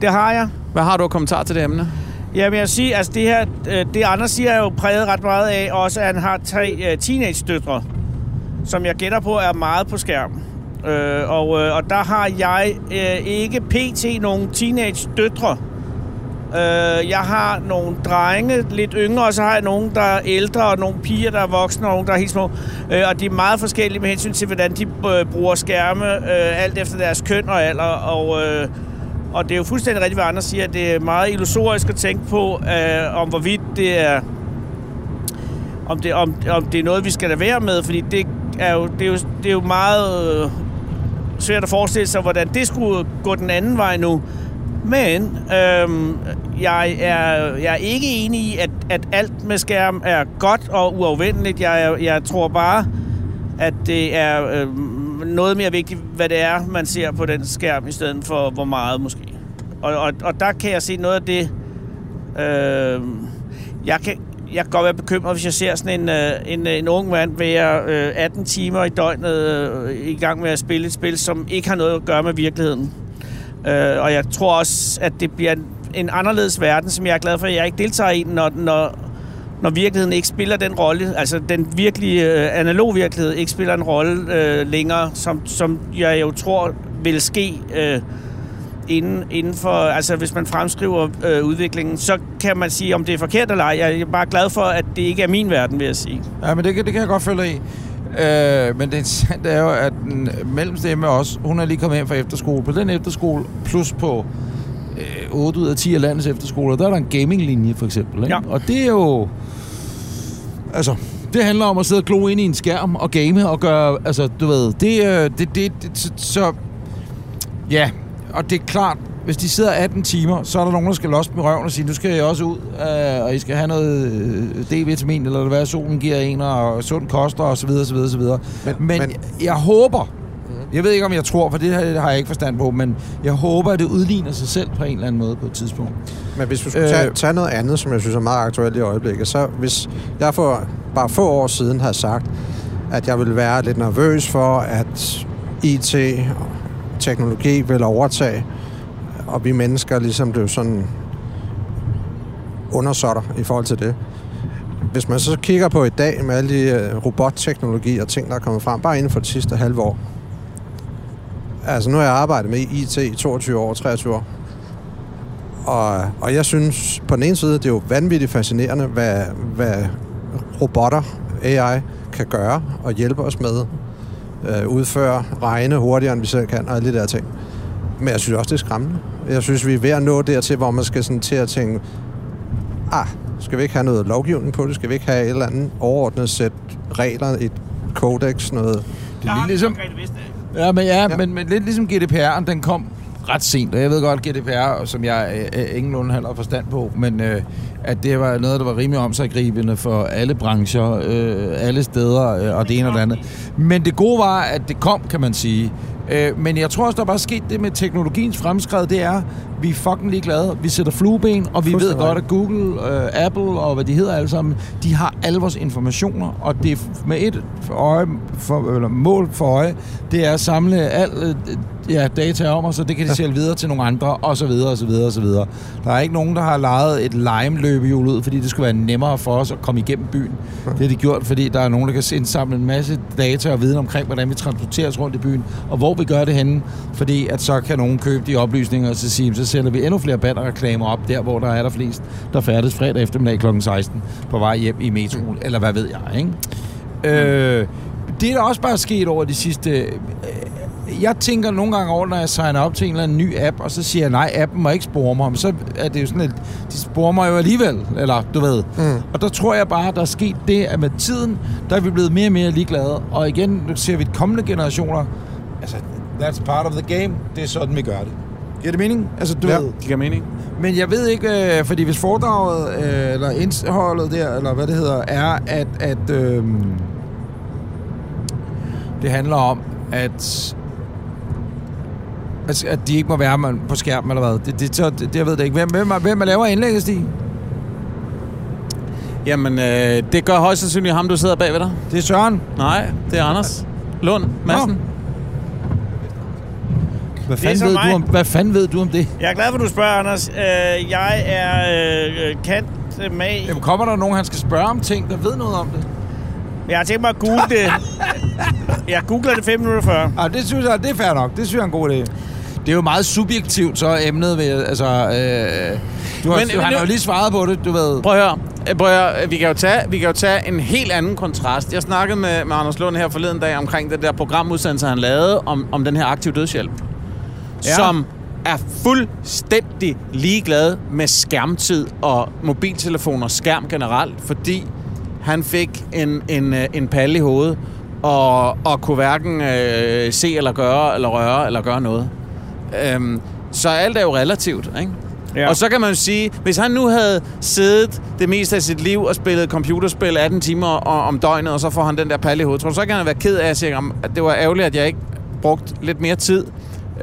Det har jeg. Hvad har du af kommentar til det emne? Ja, men jeg siger, altså det her, øh, det Anders siger er jo præget ret meget af, også at han har tre uh, teenage-døtre, som jeg gætter på er meget på skærmen. Øh, og, uh, og der har jeg uh, ikke pt. nogen teenage-døtre. Øh, jeg har nogle drenge, lidt yngre, og så har jeg nogle, der er ældre, og nogle piger, der er voksne, og nogle, der er helt små. Øh, og de er meget forskellige med hensyn til, hvordan de øh, bruger skærme, øh, alt efter deres køn og alder. Og... øh, og det er jo fuldstændig rigtigt, hvad andre siger, at det er meget illusorisk at tænke på, øh, om hvorvidt det er om det, om, om det er noget, vi skal lade være med, fordi det er jo, det er jo, det er jo meget øh, svært at forestille sig, hvordan det skulle gå den anden vej nu. Men øhm, jeg, er, jeg er ikke enig i, at, at alt med skærm er godt og uafvendeligt. Jeg, jeg tror bare, at det er øhm, noget mere vigtigt, hvad det er, man ser på den skærm, i stedet for hvor meget måske. Og, og, og der kan jeg se noget af det... Øhm, jeg, kan, jeg kan godt være bekymret, hvis jeg ser sådan en, øh, en, en ung mand være øh, 18 timer i døgnet øh, i gang med at spille et spil, som ikke har noget at gøre med virkeligheden. Øh, og jeg tror også, at det bliver en, en anderledes verden, som jeg er glad for, at jeg ikke deltager i, når, når, når virkeligheden ikke spiller den rolle, altså den virkelige øh, analog virkelighed ikke spiller en rolle øh, længere, som, som jeg jo tror vil ske øh, inden, inden for, altså hvis man fremskriver øh, udviklingen, så kan man sige, om det er forkert eller ej. Jeg er bare glad for, at det ikke er min verden, vil jeg sige. Ja, men det, det kan jeg godt følge i. Øh, men det interessante er jo, at den mellemstemme også, hun er lige kommet hjem fra efterskole. På den efterskole, plus på øh, 8 ud af 10 af landets efterskoler, der er der en gaminglinje for eksempel. Ikke? Ja. Og det er jo... Altså, det handler om at sidde og glo ind i en skærm og game og gøre... Altså, du ved, det, øh, det, det, det så, så... Ja, og det er klart, hvis de sidder 18 timer, så er der nogen, der skal losse med røven og sige, nu skal jeg også ud, øh, og I skal have noget øh, D-vitamin, eller hvad solen giver en, og sund koster, og så videre, så videre, så videre. Men, men, men jeg håber, jeg ved ikke, om jeg tror, for det har jeg ikke forstand på, men jeg håber, at det udligner sig selv på en eller anden måde på et tidspunkt. Men hvis vi skulle tage, Øh. tage noget andet, som jeg synes er meget aktuelt i øjeblikket, så hvis jeg for bare få år siden har sagt, at jeg ville være lidt nervøs for, at IT og teknologi vil overtage, og vi mennesker ligesom blev sådan undersåtter i forhold til det. Hvis man så kigger på i dag med alle de øh, robotteknologi og ting, der er kommet frem, bare inden for det sidste halve år. Altså nu har jeg arbejdet med IT i 22 år, 23 år. Og, og jeg synes på den ene side, det er jo vanvittigt fascinerende, hvad, hvad robotter, AI, kan gøre og hjælpe os med. Øh, udføre, regne hurtigere, end vi selv kan, og alle de der ting. Men jeg synes også, det er skræmmende. Jeg synes, vi er ved at nå dertil, hvor man skal sådan til at tænke, ah, skal vi ikke have noget lovgivning på det? Skal vi ikke have et eller andet overordnet sæt regler, et kodex, noget... Det er lidt ligesom... Ja, men, ja, ja. Men, men lidt ligesom GDPR'en, den kom ret sent, og jeg ved godt, GDPR, som jeg øh, øh, ingenlunde heller har forstand på, men øh, at det var noget, der var rimelig omsaggribende for alle brancher, øh, alle steder, øh, og det ene og det andet. Men det gode var, at det kom, kan man sige. Øh, men jeg tror også, der er bare sket det med teknologiens fremskred, det er, vi er fucking ligeglade. Vi sætter flueben, og vi ved godt, at Google, øh, Apple og hvad de hedder alle sammen, de har alle vores informationer, og det er med et øje, for, eller mål for øje, det er at samle al øh, ja, data om os, så det kan de sælge videre til nogle andre, og så videre, og så videre, og så videre. Der er ikke nogen, der har lejet et lime-løbehjul ud, fordi det skulle være nemmere for os at komme igennem byen. Det har de gjort, fordi der er nogen, der kan indsamle en masse data og viden omkring, hvordan vi transporterer os rundt i byen, og hvor vi gør det henne, fordi at så kan nogen købe de oplysninger, og så sige, så sælger vi endnu flere bannerreklamer op der, hvor der er der flest, der færdes fredag eftermiddag kl. 16 på vej hjem i metroen, eller hvad ved jeg, ikke? Øh, det er der også bare sket over de sidste... Øh, jeg tænker nogle gange over, når jeg signer op til en eller anden ny app, og så siger jeg, nej, appen må ikke spore mig. Men så er det jo sådan, at de sporer mig jo alligevel, eller du ved. Mm. Og der tror jeg bare, der er sket det, at med tiden, der er vi blevet mere og mere ligeglade. Og igen, nu ser vi de kommende generationer, altså, that's part of the game. Det er sådan, vi gør det. Giver det mening? Altså, du Ja. ved. Det giver mening. Men jeg ved ikke, øh, fordi hvis foredraget, øh, eller indholdet der, eller hvad det hedder, er, at, at øh, det handler om, at At de ikke må være man- på skærmen, eller hvad? Det, det, så, det, det jeg ved det ikke. Hvem, hvem, hvem er laver indlægget, Stig? Jamen, øh, det gør højst sandsynligt ham, du sidder bagved dig. Det er Søren. Nej, det er Anders. Lund Madsen. Hvad fanden, ved mig. du om, hvad fanden ved du om det? Jeg er glad for, at du spørger, Anders. Øh, jeg er øh, kant med... Jamen, kommer der nogen, han skal spørge om ting, der ved noget om det? Jeg har tænkt mig at google det. Jeg googler det fem minutter før. Ah, det synes jeg, det er fair nok. Det synes jeg er en god idé. Det er jo meget subjektivt, så emnet ved, altså... Øh, du har, Men- men, han men- har jo lige svaret på det, du ved. Prøv at høre. Øh, Prøv at høre. Vi kan, jo tage, vi kan jo tage en helt anden kontrast. Jeg snakkede med, med Anders Lund her forleden dag omkring det der programudsendelse, han lavede om, om den her aktiv dødshjælp. Ja. Som er fuldstændig ligeglad med skærmtid og mobiltelefoner, skærm generelt, fordi han fik en, en, øh, en palle i hovedet og, og kunne hverken øh, se eller gøre eller røre eller gøre noget. Øhm, så alt er jo relativt, ikke? Ja. Og så kan man jo sige, hvis han nu havde siddet det meste af sit liv og spillet computerspil 18 timer om døgnet, og så får han den der palle i hovedet, så kan han være ked af at sige, at det var ærgerligt, at jeg ikke brugt lidt mere tid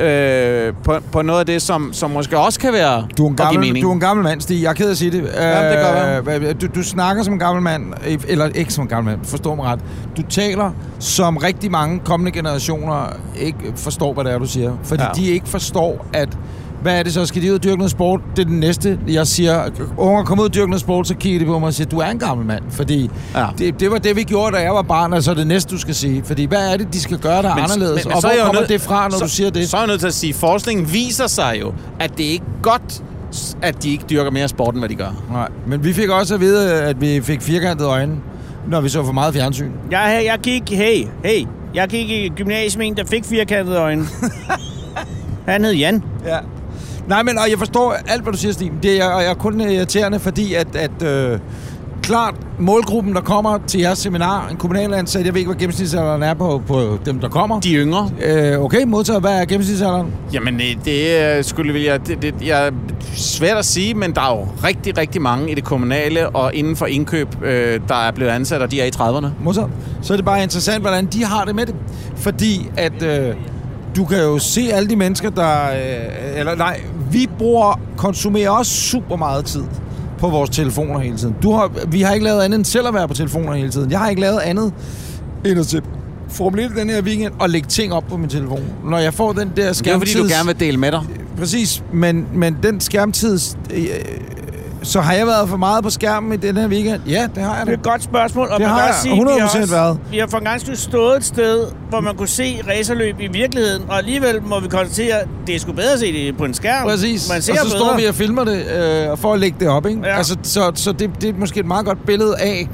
øh, på, på noget af det, som, som måske også kan være Du er, en gammel, du er en gammel mand, Stig. Jeg er ked af at sige det. Jamen, det godt Øh, Du, du snakker som en gammel mand, øh, eller ikke som en gammel mand, forstår mig ret. Du taler, som rigtig mange kommende generationer ikke forstår, hvad det er, du siger. Fordi ja. de ikke forstår, at hvad er det så? Skal de ud og dyrke noget sport? Det er den næste. Jeg siger, unger, kom ud og dyrke noget sport, så kigger de på mig og siger, du er en gammel mand. Fordi Ja. det, det, var det, vi gjorde, da jeg var barn, og så er det næste, du skal sige. Fordi hvad er det, de skal gøre, der er anderledes? og så er jeg hvor kommer nødt- det fra, når så, du siger det? Så er jeg nødt til at sige, forskningen viser sig jo, at det ikke er godt, at de ikke dyrker mere sport, end hvad de gør. Nej, men vi fik også at vide, at vi fik firkantede øjne, når vi så for meget fjernsyn. Jeg, jeg gik... Hey, hey. Jeg gik i gymnasiet med en, der fik firkantede øjne. Han hed Jan. Ja. Nej, men og jeg forstår alt, hvad du siger, Stig. Det er, og jeg er kun irriterende, fordi at, at øh, klart, målgruppen, der kommer til jeres seminar, en kommunal ansat, jeg ved ikke, hvad gennemsnitsalderen er på, på dem, der kommer. De yngre, Øh, okay, modtager, hvad er gennemsnitsalderen? Jamen, øh, det er, skulle vil jeg, det, det, jeg, svært at sige, men der er jo rigtig, rigtig mange i det kommunale og inden for indkøb, øh, der er blevet ansat, og de er i 30'erne. Modtaget. Så er det bare interessant, hvordan de har det med det. Fordi at øh, du kan jo se alle de mennesker, der... Øh, eller nej, vi bruger, konsumerer også super meget tid på vores telefoner hele tiden. Du har, vi har ikke lavet andet end selv at være på telefoner hele tiden. Jeg har ikke lavet andet end at 1 den her weekend og lægge ting op på min telefon. Når jeg får den der Det er skærmtid... fordi, du gerne vil dele med dig. Præcis, men, men den skærmtid... Øh, så har jeg været for meget på skærmen i den her weekend? Ja, det har jeg Det er da. et godt spørgsmål, og Det man har kan også sige, vi har 100% også, været. Vi har for en gang skyld stået et sted, hvor man kunne se racerløb i virkeligheden, og alligevel må vi konstatere, at det er sgu bedre at se det på en skærm. Præcis. Man ser og så bedre. står vi og filmer det øh, for at lægge det op, ikke? Ja. Altså, så så det, det er måske et meget godt billede af,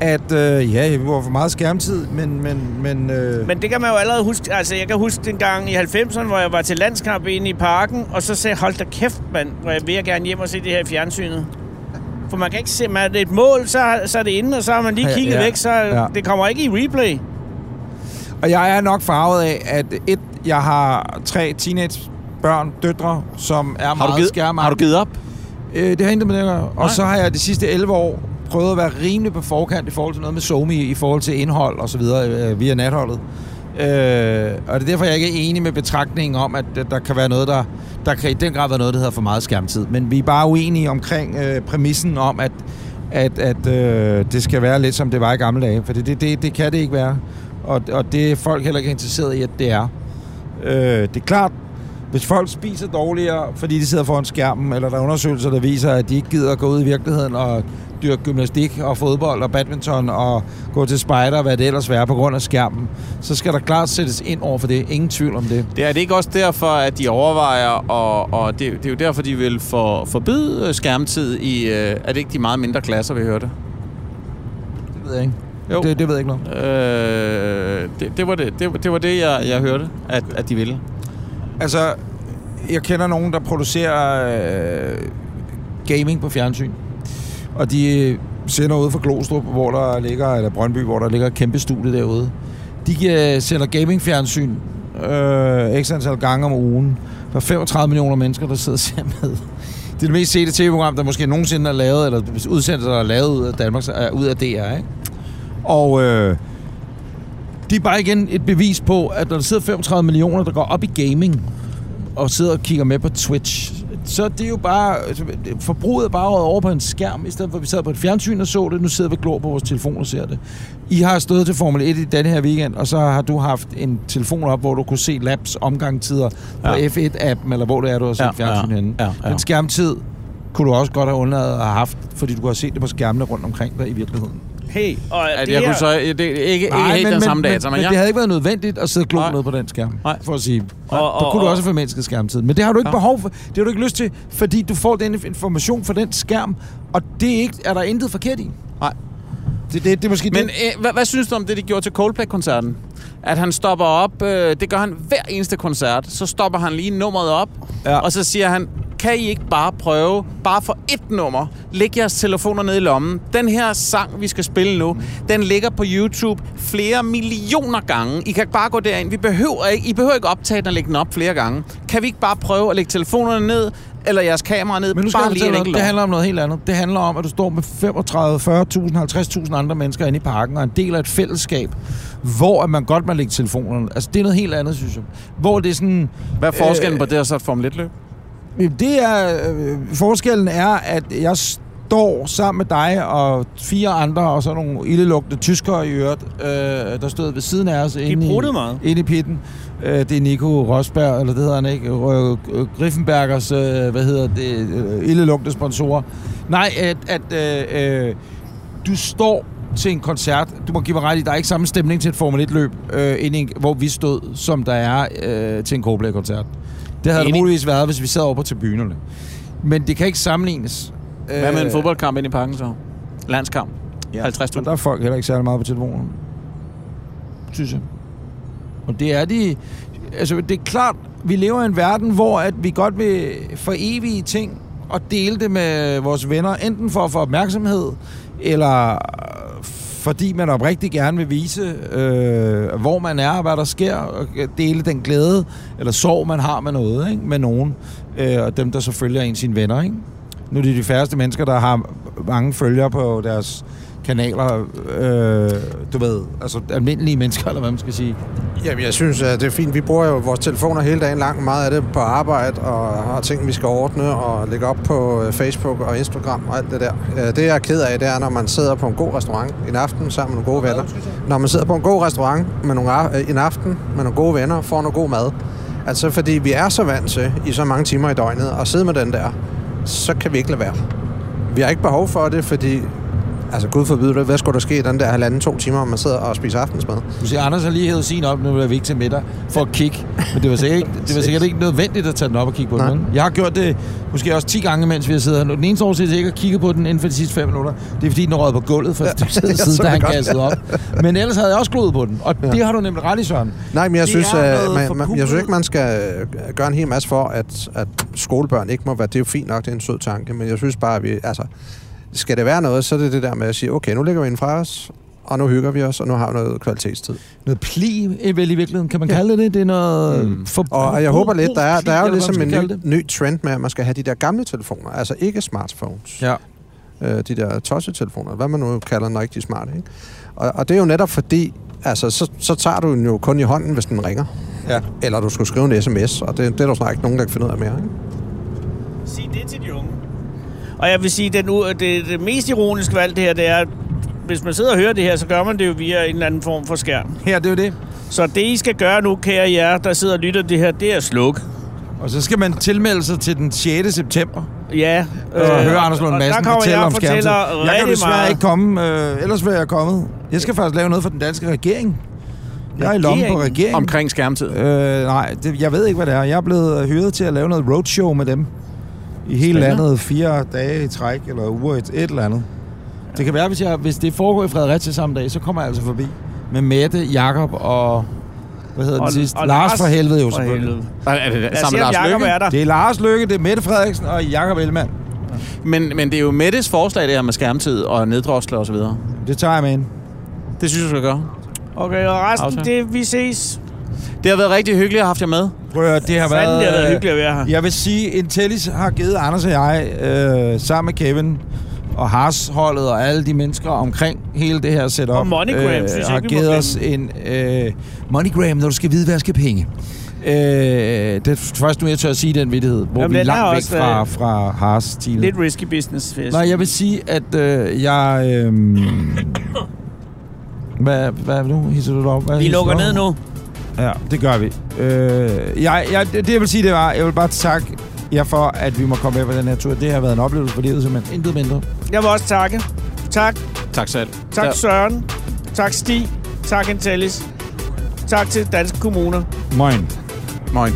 at øh, ja, vi var for meget skærmtid, men... men, men øh, Men det kan man jo allerede huske. Altså, jeg kan huske den gang i 90'erne, hvor jeg var til landskamp inde i parken, og så sagde hold da kæft, mand, hvor jeg vil jeg gerne hjem og se det her i fjernsynet. For man kan ikke se, man er det et mål, så, så er det inde, og så har man lige Ja, kigget ja, væk, så ja. det kommer ikke i replay. Og jeg er nok farvet af, at et, jeg har tre teenage børn, døtre, som er Har meget skærmagtige. har du givet op? Øh, det har intet med det at gøre. Og Nej. så har jeg de sidste 11 år prøvet at være rimelig på forkant i forhold til noget med Somi, i forhold til indhold og så videre øh, via natholdet. Øh, og det er derfor, jeg ikke er enig med betragtningen om, at der kan være noget, der, der kan i den grad være noget, der hedder for meget skærmtid. Men vi er bare uenige omkring øh, præmissen om, at, at, at øh, det skal være lidt som det var i gamle dage. For det, det, det, det kan det ikke være. Og, og det er folk heller ikke interesseret i, at det er. Øh, det er klart, hvis folk spiser dårligere, fordi de sidder foran skærmen, eller der er undersøgelser, der viser, at de ikke gider at gå ud i virkeligheden og dyrke gymnastik og fodbold og badminton og gå til spejder, hvad det ellers være på grund af skærmen, så skal der klart sættes ind over for det. Ingen tvivl om det. Det er det ikke også derfor, at de overvejer, og, og det, det er jo derfor, de vil for, forbyde øh, skærmtid i... Øh, er det ikke de meget mindre klasser, vi hørte? Det ved jeg ikke. Jo. Det, det ved jeg ikke noget. Øh, det, det, var det, det, var- det var det, jeg, jeg hørte, at, at de ville. Altså, jeg kender nogen, der producerer øh, gaming på fjernsyn. Og de sender ud fra Glostrup, hvor der ligger, eller Brøndby, hvor der ligger et kæmpe studie derude. De sender gaming-fjernsyn øh, x antal gange om ugen. Der er 35 millioner mennesker, der sidder og ser med. Det er det mest sete tv-program, der måske nogensinde er lavet, eller udsendelser, der er lavet ud af Danmark, er øh, ud af DR, ikke? Og øh, de er bare igen et bevis på, at når der sidder 35 millioner, der går op i gaming, og sidder og kigger med på Twitch, så det er jo bare, altså, forbruget er bare over på en skærm, i stedet for at vi sad på et fjernsyn og så det, nu sidder vi glor på vores telefon og ser det. I har stået til Formel 1 i denne her weekend, og så har du haft en telefon op, hvor du kunne se laps omgangstider på Ja. F1-appen, eller hvor det er, du har set Ja, fjernsyn ja, henne. ja, ja. Den skærmtid kunne du også godt have undladet at have haft, fordi du kunne have set det på skærmene rundt omkring dig i virkeligheden. Hey, og At det jeg her, kunne så, det, ikke, ikke helt den samme data, men, men jeg, det havde ikke været nødvendigt at sidde og glo Nej. ned på den skærm, Nej. for at sige. Og- Og, der kunne du og- også have formindsket skærmtiden. Men det har du ikke Ja. ja. behov for. Det har du ikke lyst til, fordi du får den information fra den skærm, og det er, ikke, er der intet forkert i. Nej. Det, det, det er måske Men det. øh, hvad, hvad synes du om det, de gjorde til Coldplay-koncerten? At han stopper op, øh, det gør han hver eneste koncert, så stopper han lige nummeret op, Ja. og så siger han, kan I ikke bare prøve, bare for ét nummer, læg jeres telefoner ned i lommen. Den her sang, vi skal spille nu, den ligger på YouTube flere millioner gange. I kan bare gå derind. Vi behøver ikke, I behøver ikke optage den og lægge den op flere gange. Kan vi ikke bare prøve at lægge telefonerne ned, eller jeres kamera ned, Men nu skal bare jeg lige en enkelt det handler om noget helt andet. Det handler om, at du står med 35, 40.000, 50.000 andre mennesker inde i parken, og en del af et fællesskab, hvor at man godt må lægge telefonerne. Altså, det er noget helt andet, synes jeg. Hvor det er sådan... Hvad er forskellen Øh, på det og så et Formel 1-løb? Jamen, Det er, øh, forskellen er, at jeg står sammen med dig og fire andre, og så nogle ildelugtende tyskere i øvrigt, øh, der stod ved siden af os inde, i, meget. inde i pitten. Øh, det er Nico Rosberg, eller det hedder han ikke, øh, øh, Griffenbergers, øh, hvad hedder det, ildelugtende sponsorer. Nej, at, at øh, du står til en koncert. Du må give mig ret i, der er ikke samme stemning til et Formel 1-løb, øh, end en, hvor vi stod, som der er øh, til en Coldplay-koncert. Det havde det Enig. muligvis været, hvis vi sad over på tribunerne. Men det kan ikke sammenlignes. Hvad med en fodboldkamp ind i parken så? Landskamp? Ja, 50.000. men der er folk heller ikke særlig meget på telefonen. Synes jeg. Og det er de... Altså, det er klart, vi lever i en verden, hvor at vi godt vil forevige ting og dele det med vores venner, enten for at få opmærksomhed, eller fordi man oprigtigt gerne vil vise, øh, hvor man er og hvad der sker, og dele den glæde eller sorg, man har med noget, ikke? med nogen, øh, og dem, der så følger en sine venner. Ikke? Nu er det de færreste mennesker, der har mange følgere på deres kanaler, øh, du ved, altså almindelige mennesker, eller hvad man skal sige. Jamen, jeg synes, at det er fint. Vi bruger jo vores telefoner hele dagen lang. Meget af det på arbejde og har ting, vi skal ordne og lægge op på øh, Facebook og Instagram og alt det der. Øh, Det, jeg er ked af, det er, når man sidder på en god restaurant en aften sammen med nogle gode venner. Når man sidder på en god restaurant med nogle, øh, en aften med nogle gode venner, får noget god mad. Altså, fordi vi er så vant til i så mange timer i døgnet at sidde med den der, så kan vi ikke lade være. Vi har ikke behov for det, fordi Altså, gud forbyde det. Hvad skulle der ske i den der halvanden, to timer, om man sidder og spiser aftensmad? Du siger, Anders har lige hævet sin op, nu er vi ikke til middag, for at kigge. Men det var sikkert ikke, det var sikkert ikke nødvendigt at tage den op og kigge på Nej. den. Jeg har gjort det måske også 10 gange, mens vi har siddet her. Den eneste årsag, jeg ikke har kigget på den inden for de sidste 5 minutter, det er fordi, den er røget på gulvet for jeg siden, så da det han godt. gassede op. Men ellers havde jeg også gloet på den, og ja. det har du nemlig ret i, Søren. Nej, men jeg Det synes, at, noget man, jeg synes ikke, man skal øh, gøre en hel masse for, at, at skolebørn ikke må være... Det er jo fint nok, det er en sød tanke, men jeg synes bare, at vi... Altså, skal det være noget, så er det det der med at sige, okay, nu ligger vi inden fra os, og nu hygger vi os, og nu har vi noget kvalitetstid. Noget pli, vel i virkeligheden, kan man kalde det det? Er noget... Mm. For, Og, jeg håber lidt, der er, der er jo ligesom en ny... ny, ny trend med, at man skal have de der gamle telefoner, altså ikke smartphones. Ja. øh, de der tossetelefoner, hvad man nu kalder den rigtig smart, ikke? Og, og det er jo netop fordi, altså, så, så tager du den jo kun i hånden, hvis den ringer. Ja. Eller du skulle skrive en sms, og det, det er der snart ikke nogen, der kan finde ud af mere, ikke? Sig det til de unge. Og jeg vil sige, den, det, det mest ironiske valg det her, det er, at hvis man sidder og hører det her, så gør man det jo via en eller anden form for skærm. Her, det er jo det. Så det, I skal gøre nu, kære jer, der sidder og lytter det her, det er sluk. Og så skal man tilmelde sig til den 6. september. Ja. Øh, og høre Anders Lund Madsen fortælle om skærmtid. Jeg kan desværre meget. ikke komme, øh, ellers ville jeg kommet. Jeg skal faktisk lave noget for den danske regering. Jeg er i lommen på Regeringen? regeringen. Omkring skærmtid. Øh, nej, det, jeg ved ikke, hvad det er. Jeg er blevet hyret til at lave noget roadshow med dem. I hele Spændende. landet. Fire dage i træk, eller uger et, et eller andet. Det kan være, hvis, jeg, hvis det foregår i Fredericia samme dag, så kommer jeg altså forbi. Med Mette, Jakob og... Hvad hedder den Og- sidste? og Lars Lars for helvede jo selvfølgelig. helvede. Er, er det os sammen Lars Jacob Løkke? er der. Det er Lars Lykke, det er Mette Frederiksen og Jakob Ellemann. Men, men det er jo Mettes forslag, det her med skærmtid og neddrosle og så videre. Det tager jeg med ind. Det synes jeg, du skal gøre. Okay, og resten, Aftale. det vi ses. Det har været rigtig hyggeligt at have haft jer med. Prøv at høre, det har Fanden, været... det har været øh, hyggeligt at være her. Jeg vil sige, Intellis har givet Anders og jeg, øh, sammen med Kevin og Haas-holdet og alle de mennesker omkring hele det her setup, Og MoneyGram, synes jeg har givet os en øh, MoneyGram, når du skal vide, hvad jeg skal penge. Øh, det er først nu, jeg tør at sige den vittighed, hvor Jamen, vi er langt væk fra, fra Haas Thiele. Lidt risky business, vil jeg Nej, jeg vil sige, at øh, jeg... Øh, hvad, hvad nu? Hisser du dig op? Hvad Vi lukker ned nu. Ja, det gør vi. Øh, jeg, jeg, det, jeg vil sige, det var, jeg vil bare takke jer for, at vi må komme med på den her tur. Det har været en oplevelse for livet, simpelthen. Intet mindre. Jeg vil også takke. Tak. Tak selv. Tak Ja. Søren. Tak Stig. Tak Intellis. Tak til Danske Kommuner. Moin. Moin.